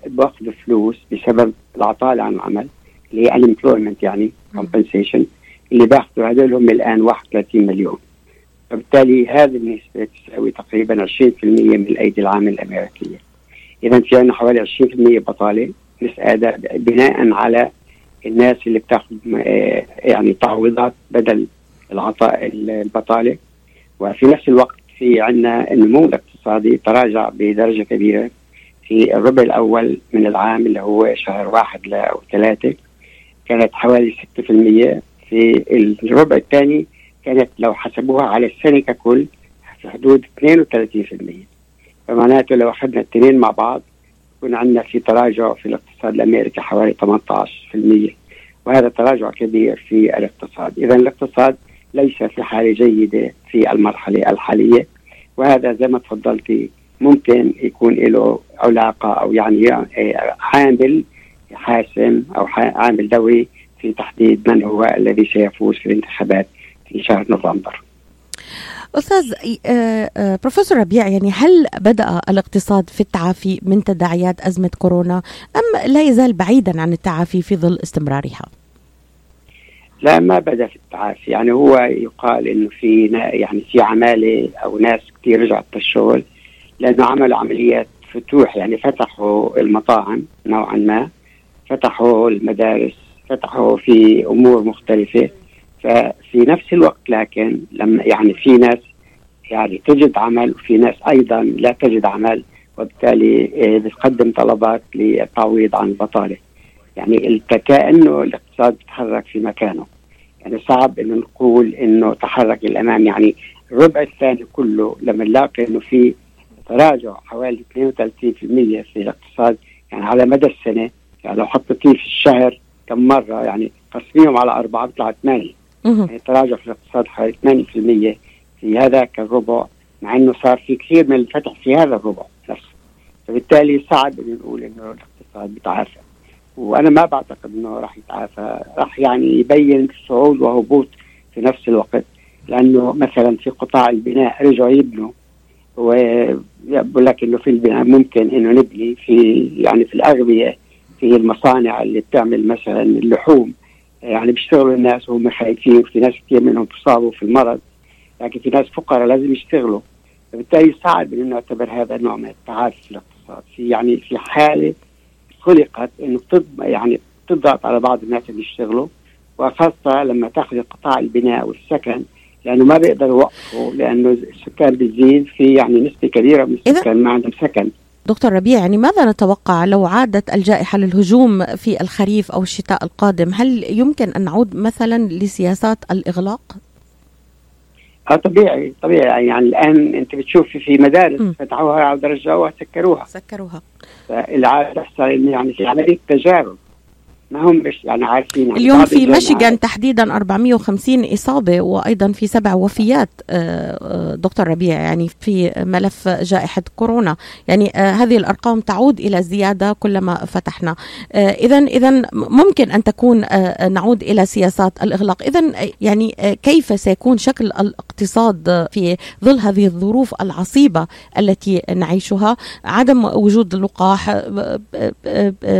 باخذوا فلوس بسبب العطاله عن العمل اللي هي unemployment يعني compensation اللي باخذوا هذول هم الان 31 مليون. فبالتالي هذه النسبة تساوي تقريبا 20% من الأيدي العامله الأمريكية. اذا في عندنا حوالي 20% بطالة نس- هذا بناء على الناس اللي بتاخذ آه، يعني تعويضات بدل العطاء البطالة. وفي نفس الوقت في عندنا النمو الاقتصادي تراجع بدرجة كبيرة في الربع الأول من العام اللي هو شهر واحد أو ثلاثة. كانت حوالي 6% في الربع الثاني كانت لو حسبوها على السنة ككل في حدود 32% فمعناته لو أخذنا الاثنين مع بعض يكون عندنا في تراجع في الاقتصاد الأمريكي حوالي 18% وهذا تراجع كبير في الاقتصاد. اذا الاقتصاد ليس في حالة جيدة في المرحلة الحالية وهذا زي ما تفضلتي ممكن يكون له علاقة أو يعني آه، عامل حاسم أو عامل دوري في تحديد من هو الذي سيفوز في الانتخابات في شهر نوفمبر. أستاذ آه، آه، بروفيسور ربيع يعني هل بدأ الاقتصاد في التعافي من تداعيات أزمة كورونا أم لا يزال بعيدا عن التعافي في ظل استمرارها؟ لا ما بدأ في التعافي يعني هو يقال إنه في يعني في عمالة أو ناس كثير رجعت للشغل لأنه عملوا عمليات فتوح يعني فتحوا المطاعم نوعا ما فتحوا المدارس فتحوا في أمور مختلفة. ففي نفس الوقت لكن لما يعني في ناس يعني تجد عمل وفي ناس أيضا لا تجد عمل وبالتالي آه، بتقدم طلبات للتعويض عن البطاله يعني كأنه الاقتصاد بيتحرك في مكانه. يعني صعب إنه نقول إنه تحرك للامام يعني الربع الثاني كله لما نلاقي إنه في تراجع حوالي 32% في الاقتصاد يعني على مدى السنة يعني لو حطيتيه في الشهر كم مرة يعني قسميهم على أربعة بيطلع 8 مهم. يعني تراجع في الاقتصاد حوالي 8% في هذاك الربع مع إنه صار في كثير من الفتح في هذا الربع نفسه. فبالتالي صعب إنه نقول إنه الاقتصاد بيتعافى. وأنا ما بعتقد إنه راح يتعافى. راح يعني يبين صعود وهبوط في نفس الوقت. لأنه مثلا في قطاع البناء رجعوا يبنوا ويقول لك إنه في البناء ممكن إنه نبني في يعني في الاغذيه في المصانع اللي بتعمل مثلا اللحوم. يعني بيشتغلوا الناس وهم خايفين وفي ناس كثير منهم بيصابوا في المرض لكن في ناس فقراء لازم يشتغلوا. فبالتالي صعب إنه نعتبر هذا نوع من التعافي في الاقتصاد في يعني في حالة خلقت إنه يعني بتضغط على بعض الناس اللي يشتغلوا وخاصة لما تأخذ قطاع البناء والسكن لأنه ما بيقدروا يوقفوا لأنه السكان بتزيد في يعني نسبة كبيرة من السكان ما عندهم سكن. دكتور ربيع يعني ماذا نتوقع لو عادت الجائحة للهجوم في الخريف أو الشتاء القادم؟ هل يمكن أن نعود مثلا لسياسات الإغلاق؟ آه طبيعي طبيعي. يعني الآن أنت بتشوفي في مدارس م. فتحوها ورجعوها سكروها سكروها. تحصل إنه يعني في عمليه تجارب. ما هم مش يعني عارفين يعني اليوم في ميشيغان تحديدا 450 إصابة وأيضا في سبع وفيات آه، آه، دكتور ربيع يعني في ملف جائحة كورونا. يعني آه، هذه الأرقام تعود إلى زيادة كلما فتحنا. إذا إذا ممكن أن تكون نعود إلى سياسات الإغلاق. إذا يعني كيف سيكون شكل الاقتصاد في ظل هذه الظروف العصيبة التي نعيشها؟ عدم وجود لقاح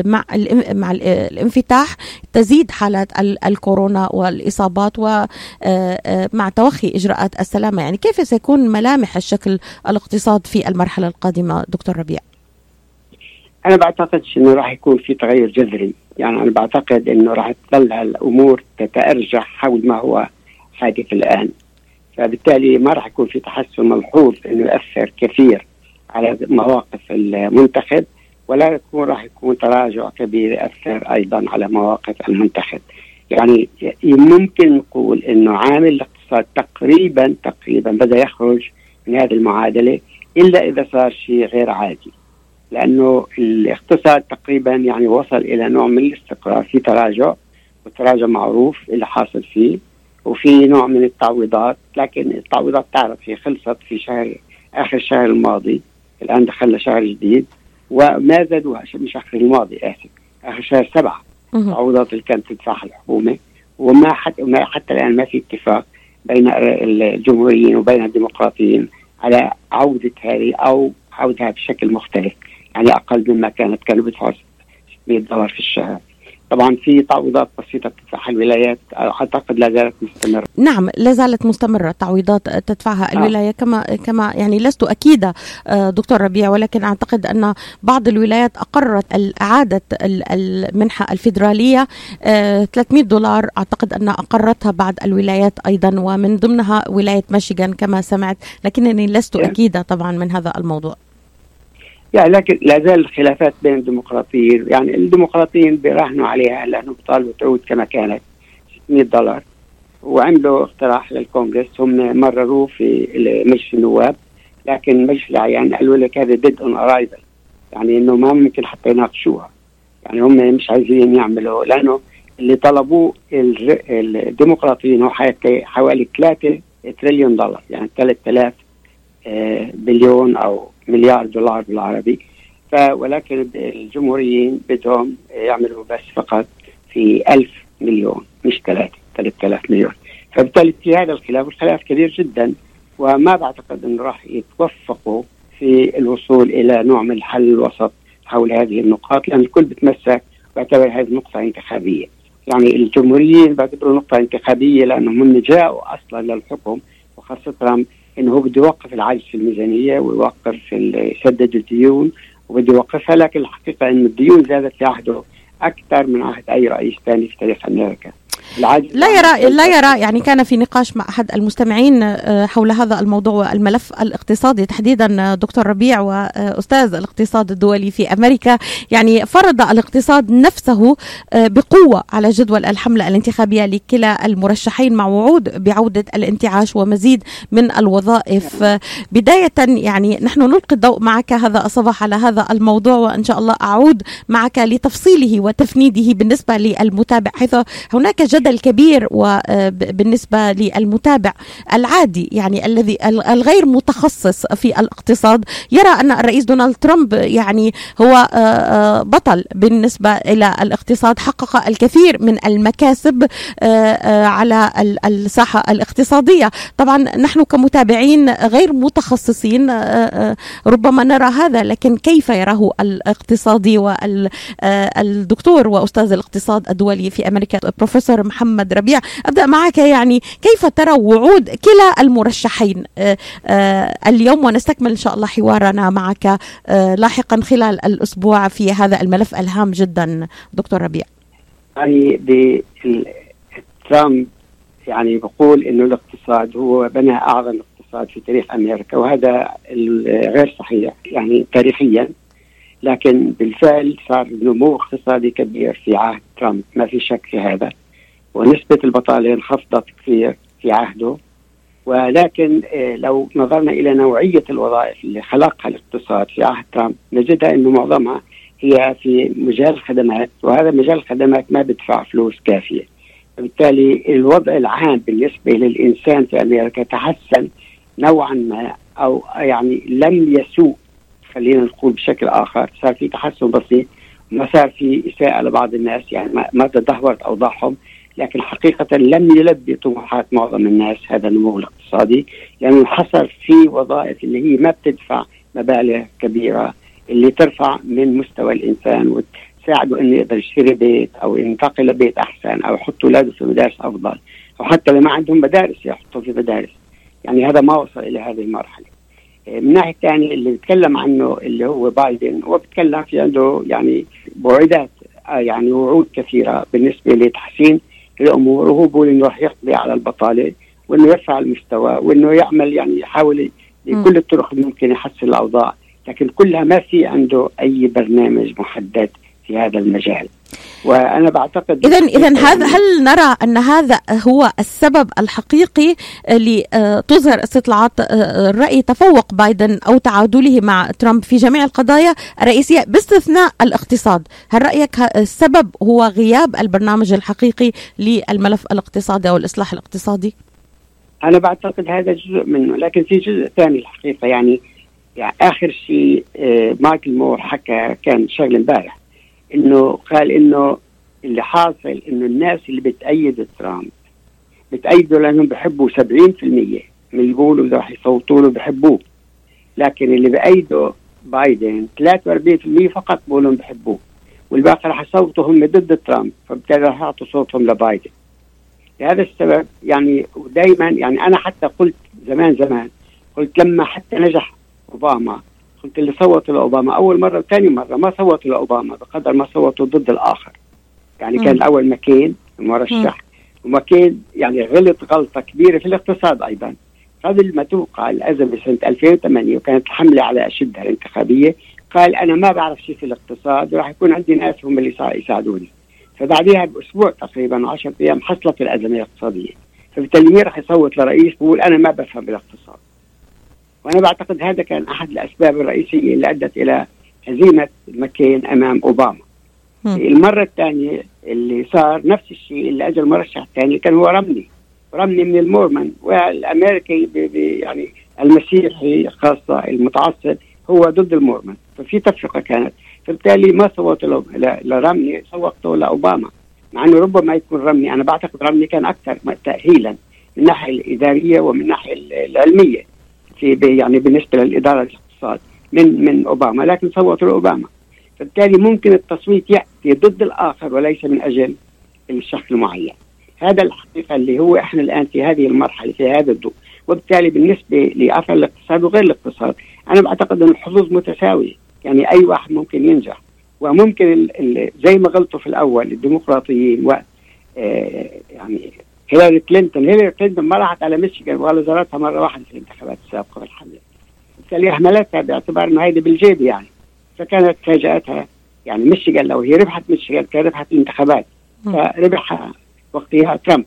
مع مع ال- الانفتاح تزيد حالات ال- الكورونا والإصابات ومع توخي إجراءات السلامة. يعني كيف سيكون ملامح الشكل الاقتصاد في المرحلة القادمة دكتور ربيع؟ أنا بعتقدش إنه راح يكون في تغير جذري. يعني أنا بعتقد إنه راح تظل الأمور تتارجح حول ما هو حادث الآن. فبالتالي ما راح يكون في تحسن ملحوظ إنه ياثر كثير على مواقف المنتخب. ولا يكون راح يكون تراجع كبير ياثر أيضا على مواقف المنتخب. يعني ممكن نقول إنه عامل الاقتصاد تقريبا تقريبا بدأ يخرج من هذه المعادلة إلا إذا صار شيء غير عادي. لأنه الاقتصاد تقريبا يعني وصل إلى نوع من الاستقرار. في تراجع والتراجع معروف اللي حاصل فيه وفي نوع من التعويضات. لكن التعويضات تعرف هي خلصت في شهر آخر الشهر الماضي. الآن دخلنا شهر جديد. وما زادوها مش آخر الماضي اسف آخر شهر سبعة. التعويضات اللي كانت تدفعها الحكومة. وما حتى ما حتى الآن ما في اتفاق بين الجمهوريين وبين الديمقراطيين على عودة هذه أو عودها بشكل مختلف يعني أقل مما كانت كانوا بيدفعوا 600 دولار في الشهر. طبعا في تعويضات بسيطة بتدفعها الولايات أعتقد لا زالت مستمرة نعم لا زالت مستمرة تعويضات تدفعها آه. الولاية كما كما يعني لست أكيدة آه، دكتور ربيع ولكن أعتقد أن بعض الولايات أقرت ال- إعادة ال- المنحة الفيدرالية آه، 300 دولار أعتقد أن أقرتها بعض الولايات أيضا ومن ضمنها ولاية ميشيغان كما سمعت لكنني لست. أكيدة طبعا من هذا الموضوع يعني لكن لا زال الخلافات بين الديمقراطيين يعني الديمقراطيين بيراهنوا عليها لأنه بيطالبوا تعود كما كانت 600 دولار. وعملوا اقتراح للكونغرس هم مرروه في مجلس النواب لكن مجلس الأعيان قالوا لك هذا dead on arrival يعني إنه ما ممكن حتى يناقشوها. يعني هم مش عايزين يعملوا لأنه اللي طلبوه الديمقراطيين هو حوالي- حوالي 3 تريليون دولار يعني 3000 آه، بليون أو مليار دولار بالعربي. ولكن الجمهوريين بدهم يعملوا بس فقط في ألف مليون مش ثلاثة 3000 مليون. فبالتالي في هذا الخلاف الخلاف كبير جدا. وما بعتقد إنه راح يتوفقوا في الوصول إلى نوع من الحل الوسط حول هذه النقاط لأن الكل بتمسك باعتبر هذه نقطة انتخابية. يعني الجمهوريين بعتبروا نقطة انتخابية لأنهم هم جاءوا أصلا للحكم وخاصة انه هو بده يوقف العجز في الميزانية ويوقف يسدد الديون وبده يوقفها لكن الحقيقة انه الديون زادت في عهده أكثر من عهد أي رئيس ثاني في تاريخ أمريكا. لا يرى لا يرى يعني كان في نقاش مع أحد المستمعين آه، حول هذا الموضوع والملف الاقتصادي. تحديدا آه، دكتور ربيع واستاذ الاقتصاد الدولي في أمريكا. يعني فرض الاقتصاد نفسه آه، بقوة على جدول الحملة الانتخابية لكلا المرشحين مع وعود بعودة الانتعاش ومزيد من الوظائف. آه، بداية يعني نحن نلقي الضوء معك هذا الصباح على هذا الموضوع وإن شاء الله أعود معك لتفصيله وتفنيده بالنسبة للمتابع حيث هناك جدل كبير وبالنسبه للمتابع العادي يعني الذي الغير متخصص في الاقتصاد. يرى أن الرئيس دونالد ترامب يعني هو آه، آه، بطل بالنسبة إلى الاقتصاد. حقق الكثير من المكاسب آه، آه، على ال- الساحة الاقتصادية. طبعا نحن كمتابعين غير متخصصين آه، آه، ربما نرى هذا لكن كيف يراه الاقتصادي والدكتور وأستاذ الاقتصاد الدولي في أمريكا بروفيسور محمد ربيع. أبدأ معك يعني كيف ترى وعود كلا المرشحين؟ آه، آه، اليوم ونستكمل إن شاء الله حوارنا معك آه، لاحقا خلال الأسبوع في هذا الملف الهام جدا. دكتور ربيع. يعني ترامب يعني بقول انه الاقتصاد هو بنى أعظم اقتصاد في تاريخ أمريكا وهذا غير صحيح يعني تاريخيا. لكن بالفعل صار نمو اقتصادي كبير في عهد ترامب. ما في شك في هذا. ونسبة البطالة انخفضت كثير في عهده. ولكن آه، لو نظرنا إلى نوعية الوظائف اللي خلقها الاقتصاد في عهد ترامب نجدها أنه معظمها هي في مجال الخدمات وهذا مجال الخدمات ما بدفع فلوس كافية. وبالتالي الوضع العام بالنسبة للإنسان في أمريكا تحسن نوعا ما أو يعني لم يسوء خلينا نقول بشكل آخر صار في تحسن بسيط ما صار في إساءة لبعض الناس يعني ما تدهورت أوضاعهم. لكن حقيقة لم يلبي طموحات معظم الناس هذا النمو الاقتصادي لأنه انحصر في وظائف اللي هي ما بتدفع مبالغ كبيرة اللي ترفع من مستوى الإنسان وتساعده إنه يقدر يشتري بيت أو ينتقل لبيت أحسن أو يحط أولاده في مدارس أفضل أو حتى اللي ما عندهم مدارس يحطوا في مدارس. يعني هذا ما وصل إلى هذه المرحلة. من الناحية الثانية اللي بيتكلم عنه اللي هو بايدن هو بيتكلم في عنده يعني وعودات آه يعني وعود كثيرة بالنسبة لتحسين الأمور وهو بيقول إنه راح يقضي على البطالة وإنه يرفع المستوى وإنه يعمل يعني يحاول بكل الطرق الممكنة يحسن الأوضاع لكن كلها ما في عنده أي برنامج محدد في هذا المجال. وأنا بعتقد اذا اذا هذا هل نرى أن هذا هو السبب الحقيقي لتظهر استطلاعات آه، الرأي تفوق بايدن أو تعادله مع ترامب في جميع القضايا؟ الرئيسية باستثناء الاقتصاد. هل رأيك السبب هو غياب البرنامج الحقيقي للملف الاقتصادي أو الإصلاح الاقتصادي؟ أنا بعتقد هذا جزء منه لكن في جزء ثاني الحقيقة. يعني, يعني آخر شيء آه، مايكل مور حكى كان شغل امبارح. إنه قال إنه اللي حاصل إنه الناس اللي بتأيد ترامب بتأيده لأنهم بحبوا 70% من اللي بيقولوا إذا راح يصوتوا له بحبوه. لكن اللي بأيده بايدن 43% فقط بيقولوا بحبوه. والباقي راح يصوتوا هم ضد ترامب فبالتالي راح يعطوا صوتهم لبايدن. لهذا السبب يعني دائما يعني أنا حتى قلت زمان زمان قلت لما حتى نجح أوباما قلت اللي صوتوا لأوباما. أول مرة وثاني مرة ما صوتوا لأوباما بقدر ما صوتوا ضد الآخر. يعني. كان الأول ماكين المرشح. وماكين يعني غلط غلطة كبيرة في الاقتصاد أيضا. قبل ما توقع الازمه سنه 2008 وكانت الحمله على اشدها الانتخابية. قال أنا ما بعرف شيء في الاقتصاد وراح يكون عندي ناس هم اللي يسا- يساعدوني. فبعدها بأسبوع تقريبا 10 أيام حصلت الأزمة الاقتصادية. فبالتالي مين راح يصوت لرئيس؟ بيقول أنا ما بفهم بالاقتصاد. وأنا بعتقد هذا كان أحد الأسباب الرئيسية اللي أدت إلى هزيمة ماكين أمام أوباما. مم. المرة الثانية اللي صار نفس الشيء اللي اجى المرشح الثاني كان هو رمني. رمني من المورمن. والأمريكي ب- ب- يعني المسيحي خاصة المتعصب هو ضد المورمن. ففي تفرقة كانت. فبالتالي ما ل- لرمني صوتوا لأوباما. مع إنه ربما يكون رمني. أنا بعتقد رمني كان أكثر م- تاهيلا من الناحيه الإدارية ومن الناحيه ال- العلمية. في يعني بالنسبة للإدارة الاقتصاد من من أوباما لكن صوتوا لاوباما فبالتالي ممكن التصويت يأتي ضد الآخر وليس من أجل الشخص المعين. هذا الحقيقة اللي هو إحنا الآن في هذه المرحلة في هذا الضوء. وبالتالي بالنسبة لأثر الاقتصاد وغير الاقتصاد أنا بعتقد أن الحظوظ متساوية. يعني أي واحد ممكن ينجح. وممكن زي ما غلطوا في الأول الديمقراطيين و آه، يعني هيلاري كلينتون. هيلاري كلينتون ما راحت على ميشيغان ولا زارتها مرة واحدة في الانتخابات السابقة بالحمله بالتالي اهملتها باعتبار إنه هيدي بالجيب يعني. فكانت فاجاتها يعني ميشيغان لو هي ربحت ميشيغان كان ربحت الانتخابات. فربحها وقتها ترامب.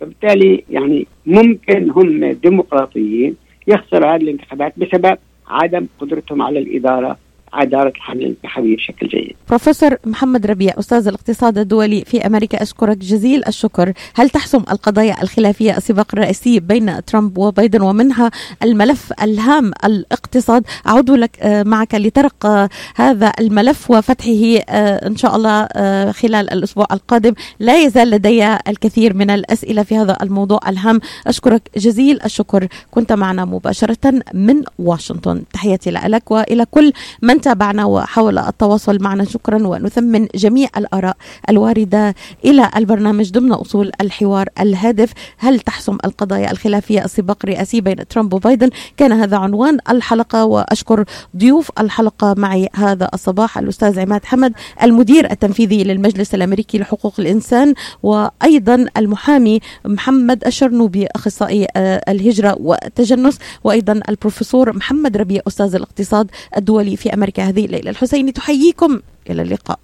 فبالتالي يعني ممكن هم ديمقراطيين يخسروا هذه الانتخابات بسبب عدم قدرتهم على الإدارة اداره الحملة الانتخابية بشكل جيد. بروفيسور محمد ربيع أستاذ الاقتصاد الدولي في أمريكا أشكرك جزيل الشكر. هل تحسم القضايا الخلافية؟ السباق الرئيسي بين ترامب وبايدن ومنها الملف الهام الاقتصاد. أعود لك آه، معك لترق آه، هذا الملف وفتحه آه، إن شاء الله خلال الأسبوع القادم. لا يزال لدي الكثير من الأسئلة في هذا الموضوع الهام. أشكرك جزيل الشكر. كنت معنا مباشرة من واشنطن. تحياتي لك وإلى كل من تابعنا وحاول التواصل معنا. شكرا ونثمن جميع الآراء الواردة إلى البرنامج ضمن أصول الحوار الهادف. هل تحسم القضايا الخلافية السباق الرئاسي بين ترامب وبايدن؟ كان هذا عنوان الحلقة وأشكر ضيوف الحلقة معي هذا الصباح الأستاذ عماد حمد المدير التنفيذي للمجلس الأمريكي لحقوق الإنسان وأيضا المحامي محمد الشرنوبي أخصائي آه، الهجرة والتجنس وأيضا البروفيسور محمد ربيع أستاذ الاقتصاد الدولي في أمريكا. هذه الليلة الحسيني. تحييكم إلى اللقاء.